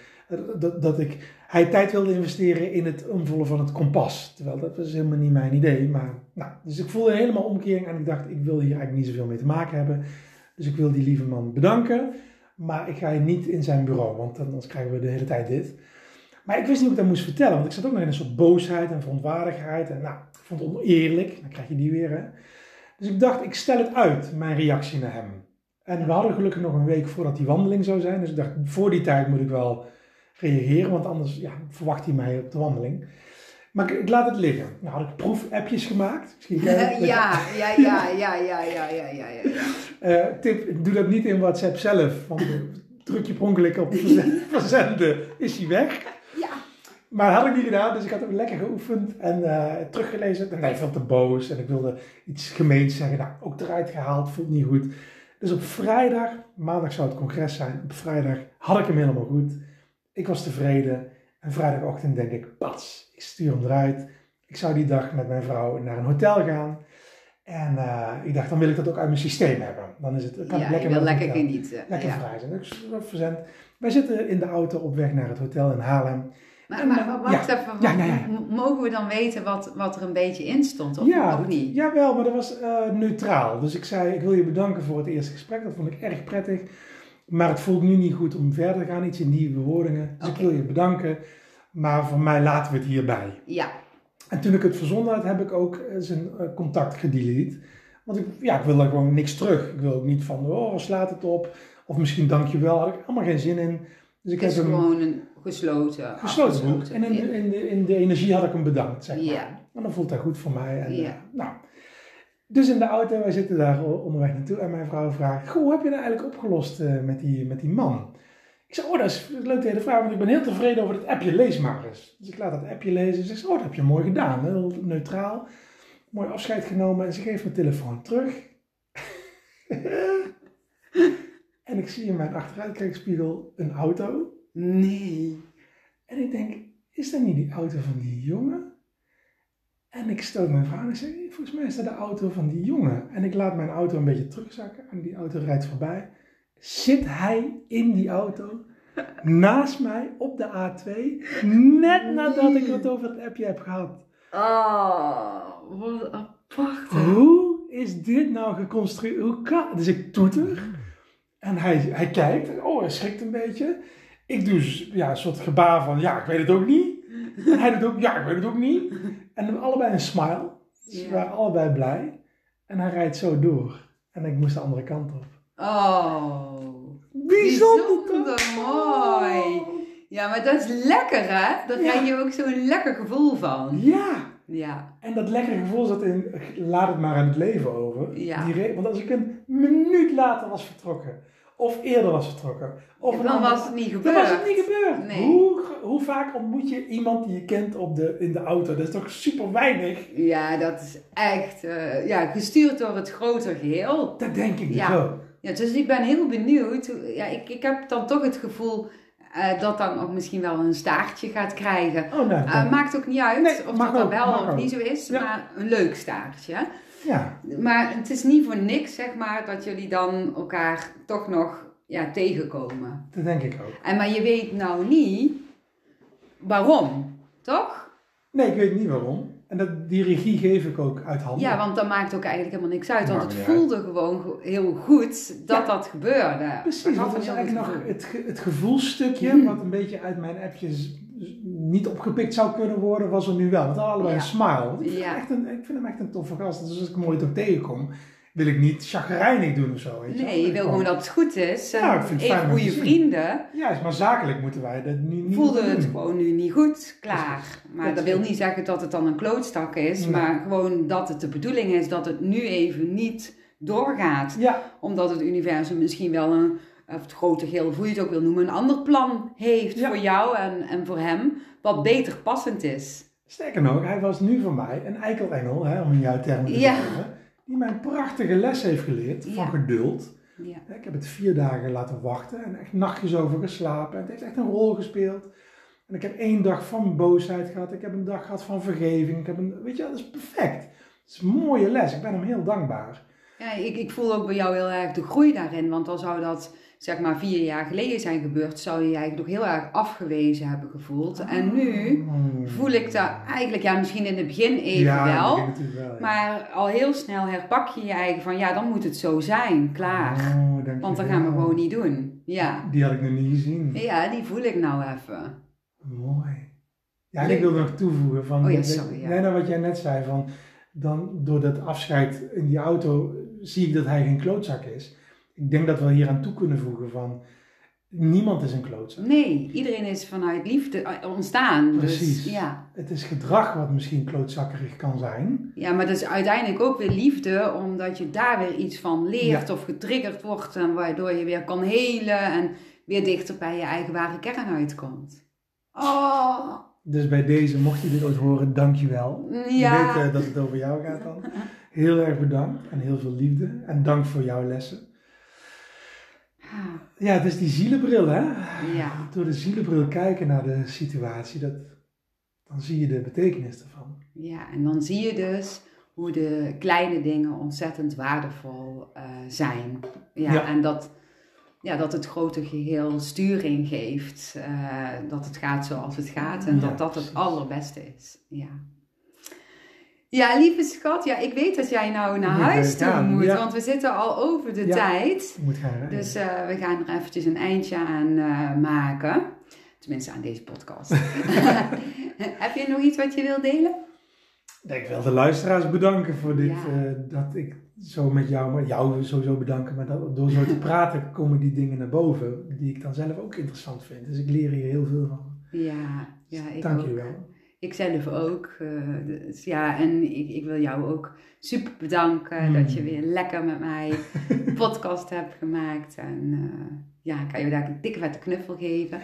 dat, dat ik, hij tijd wilde investeren in het omvullen van het kompas. Terwijl dat was helemaal niet mijn idee. Maar, nou, dus ik voelde helemaal omkering en ik dacht, ik wil hier eigenlijk niet zoveel mee te maken hebben. Dus ik wil die lieve man bedanken, maar ik ga niet in zijn bureau, want anders krijgen we de hele tijd dit. Maar ik wist niet hoe ik dat moest vertellen, want ik zat ook nog in een soort boosheid en verontwaardigheid. En nou, ik vond het oneerlijk, dan krijg je die weer. Hè? Dus ik dacht, ik stel het uit, mijn reactie naar hem. En we hadden gelukkig nog een week voordat die wandeling zou zijn. Dus ik dacht, voor die tijd moet ik wel reageren, want anders ja, verwacht hij mij op de wandeling. Maar ik, ik laat het liggen. Nou had ik proefappjes gemaakt. Misschien *laughs* ja, ja, ja, ja, ja, ja, ja, ja, ja, ja. Uh, tip, doe dat niet in WhatsApp zelf, want druk je per ongeluk op *laughs* verzenden, is hij weg. Ja. Maar dat had ik niet gedaan, dus ik had hem lekker geoefend en uh, teruggelezen. En hij vond te boos en ik wilde iets gemeens zeggen. Nou, ook eruit gehaald, voelt niet goed. Dus op vrijdag, maandag zou het congres zijn, op vrijdag had ik hem helemaal goed. Ik was tevreden en vrijdagochtend denk ik, pas, ik stuur hem eruit. Ik zou die dag met mijn vrouw naar een hotel gaan. En uh, ik dacht, dan wil ik dat ook uit mijn systeem hebben. Dan is het, kan ja, ik lekker, wil lekker genieten. Lekker ja. vrij zijn. Dus verzend. Wij zitten in de auto op weg naar het hotel in Haarlem. Maar, maar wacht ja. even, ja, ja, ja. mogen we dan weten wat, wat er een beetje in stond? Of ja, nog niet? Jawel, maar dat was uh, neutraal. Dus ik zei, ik wil je bedanken voor het eerste gesprek. Dat vond ik erg prettig. Maar het voelt nu niet goed om verder te gaan. Iets in die bewoordingen. Dus ik wil je bedanken. Maar voor mij laten we het hierbij. Ja, En toen ik het verzonden had, heb ik ook zijn eh, contact gedelete. Want ik, ja, ik wil daar gewoon niks terug. Ik wil ook niet van, oh, slaat het op. Of misschien dankjewel. Had ik helemaal geen zin in. Dus ik Het is heb hem gewoon een gesloten gesloten boek. En in, de- in, de, in de energie had ik hem bedankt, zeg maar. Ja. En dan voelt dat goed voor mij. En, Ja. eh, nou. Dus in de auto, wij zitten daar onderweg naartoe. En mijn vrouw vraagt, goh, hoe heb je dat eigenlijk opgelost eh, met, die, met die man? Ik zeg, oh, dat is een leuke hele vraag, want ik ben heel tevreden over het appje. Lees maar eens. Dus ik laat dat appje lezen. Ze zegt, oh, dat heb je mooi gedaan. Heel neutraal. Mooi afscheid genomen. En ze geeft mijn telefoon terug. *laughs* en ik zie in mijn achteruitkijkspiegel een auto. Nee. En ik denk, is dat niet die auto van die jongen? En ik stoot mijn vrouw en ik zeg, volgens mij is dat de auto van die jongen. En ik laat mijn auto een beetje terugzakken en die auto rijdt voorbij. Zit hij in die auto naast mij op de A2, net nadat ik het over het appje heb gehad. Oh, wat apart. Hoe is dit nou geconstrueerd? Hoe kan? Dus ik toeter en hij, hij kijkt. Oh, hij schrikt een beetje. Ik doe z- ja, een soort gebaar van, ja, ik weet het ook niet. En hij doet ook, ja, ik weet het ook niet. En we allebei een smile. Dus we waren allebei blij. En hij rijdt zo door. En ik moest de andere kant op. Oh. Bijzonder, Bijzonder mooi. Ja, maar dat is lekker hè? Daar krijg je ook zo'n lekker gevoel van. Ja. Ja. En dat lekkere gevoel zat in, laat het maar aan het leven over. Ja. Want als ik een minuut later was vertrokken, of eerder was vertrokken, of Dan was het niet dan gebeurd. was het niet gebeurd. Nee. Hoe, hoe vaak ontmoet je iemand die je kent op de, in de auto? Dat is toch super weinig? Ja, dat is echt eh, ja, gestuurd door het grotere geheel. Dat denk ik dus Ja. ook. Ja, dus ik ben heel benieuwd. Ja, ik, ik heb dan toch het gevoel eh, dat dan ook misschien wel een staartje gaat krijgen. Oh, nou, Eh, dan- maakt ook niet uit Nee, of dat dan wel of niet zo is, Ja. maar een leuk staartje. Ja. Maar het is niet voor niks, zeg maar, dat jullie dan elkaar toch nog ja, tegenkomen. dat denk ik ook. En, maar je weet nou niet waarom, toch? Nee, ik weet niet waarom. En dat, die regie geef ik ook uit handen. Ja, want dat maakt ook eigenlijk helemaal niks uit. Want het voelde gewoon heel goed dat Ja. dat gebeurde. Precies, dat was eigenlijk nog het, ge- het gevoelstukje, *laughs* wat een beetje uit mijn appjes niet opgepikt zou kunnen worden, was er nu wel. Hadden allebei Ja. een smile. Ik vind, Ja. echt een, ik vind hem echt een toffe gast. Dus als ik hem ooit ook tegenkom, wil ik niet chagrijnig doen of zo. Weet je? Nee, je wil gewoon dat het goed is. Ja, ik vind het fijn goede vrienden Juist, maar zakelijk moeten wij dat nu niet voelden doen. het gewoon nu niet goed, klaar. Maar Dat wil niet zeggen dat het dan een klootstak is. Nee. Maar gewoon dat het de bedoeling is dat het nu even niet doorgaat. Ja, Omdat het universum misschien wel een, of het grote geheel, hoe je het ook wil noemen, een ander plan heeft Ja. voor jou en, en voor hem. Wat beter passend is. sterker nog, hij was nu voor mij een eikelengel, hè, om in jouw termen te Ja. Die mij een prachtige les heeft geleerd van Ja. geduld. Ja. Ik heb het vier dagen laten wachten en echt nachtjes over geslapen. En het heeft echt een rol gespeeld. En ik heb één dag van boosheid gehad. Ik heb een dag gehad van vergeving. Ik heb een, weet je, dat is perfect. Het is een mooie les. Ik ben hem heel dankbaar. Ja, ik, ik voel ook bij jou heel erg de groei daarin. Want al zou dat zeg maar vier jaar geleden zijn gebeurd, zou je je eigenlijk nog heel erg afgewezen hebben gevoeld. En nu voel ik dat eigenlijk, ja, misschien in het begin even ja, wel. ja. Maar al heel snel herpak je je eigen van, ja, dan moet het zo zijn, klaar. Oh. Want dat gaan we gewoon niet doen. Ja. Die had ik nog niet gezien. Ja, die voel ik nou even. Mooi. Ja, en ik wil nog toevoegen van... Oh ja, sorry, ja. Nee, nou wat jij net zei van... Dan door dat afscheid in die auto zie ik dat hij geen klootzak is. Ik denk dat we hier aan toe kunnen voegen van... Niemand is een klootzak. Nee, iedereen is vanuit liefde eh, ontstaan. Precies. Dus, ja. Het is gedrag wat misschien klootzakkerig kan zijn. ja, maar dat is uiteindelijk ook weer liefde, omdat je daar weer iets van leert of getriggerd wordt. En waardoor je weer kan helen en weer dichter bij je eigen ware kern uitkomt. Oh, Dus bij deze, mocht je dit ooit horen, dankjewel. Je ja. weet eh, dat het over jou gaat dan. Heel erg bedankt en heel veel liefde. En dank voor jouw lessen. Ja, het is die zielenbril, hè? Ja. Door de zielenbril kijken naar de situatie, dat, dan zie je de betekenis ervan. Ja, en dan zie je dus hoe de kleine dingen ontzettend waardevol eh, zijn. Ja, Ja. en dat, ja, dat het grote geheel sturing geeft. eh, dat het gaat zoals het gaat en Ja, dat dat het precies. allerbeste is. Ja. Ja, lieve schat, ja, ik weet dat jij nou naar Moet huis toe gaan, moet, ja. want we zitten al over de Ja. tijd. Moet gaan. Dus eh, we gaan er eventjes een eindje aan eh, maken. Tenminste, aan deze podcast. *laughs* Heb je nog iets wat je wil delen? ik wil de luisteraars bedanken voor dit, Ja. eh, dat ik zo met jou, maar jou sowieso bedanken, maar dat, door zo te *laughs* praten komen die dingen naar boven, die ik dan zelf ook interessant vind. Dus ik leer hier heel veel van. Ja, ja ik Dank ook. je wel. Ik zelf ook. eh, dus ja, en ik, ik wil jou ook super bedanken Hmm. dat je weer lekker met mij een *laughs* podcast hebt gemaakt. En eh, ja, ik kan je daar een dikke vette knuffel geven.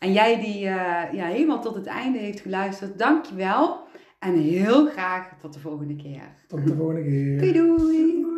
En jij die eh, ja, helemaal tot het einde heeft geluisterd, dank je wel. En heel graag tot de volgende keer. Tot de volgende keer. Doei doei!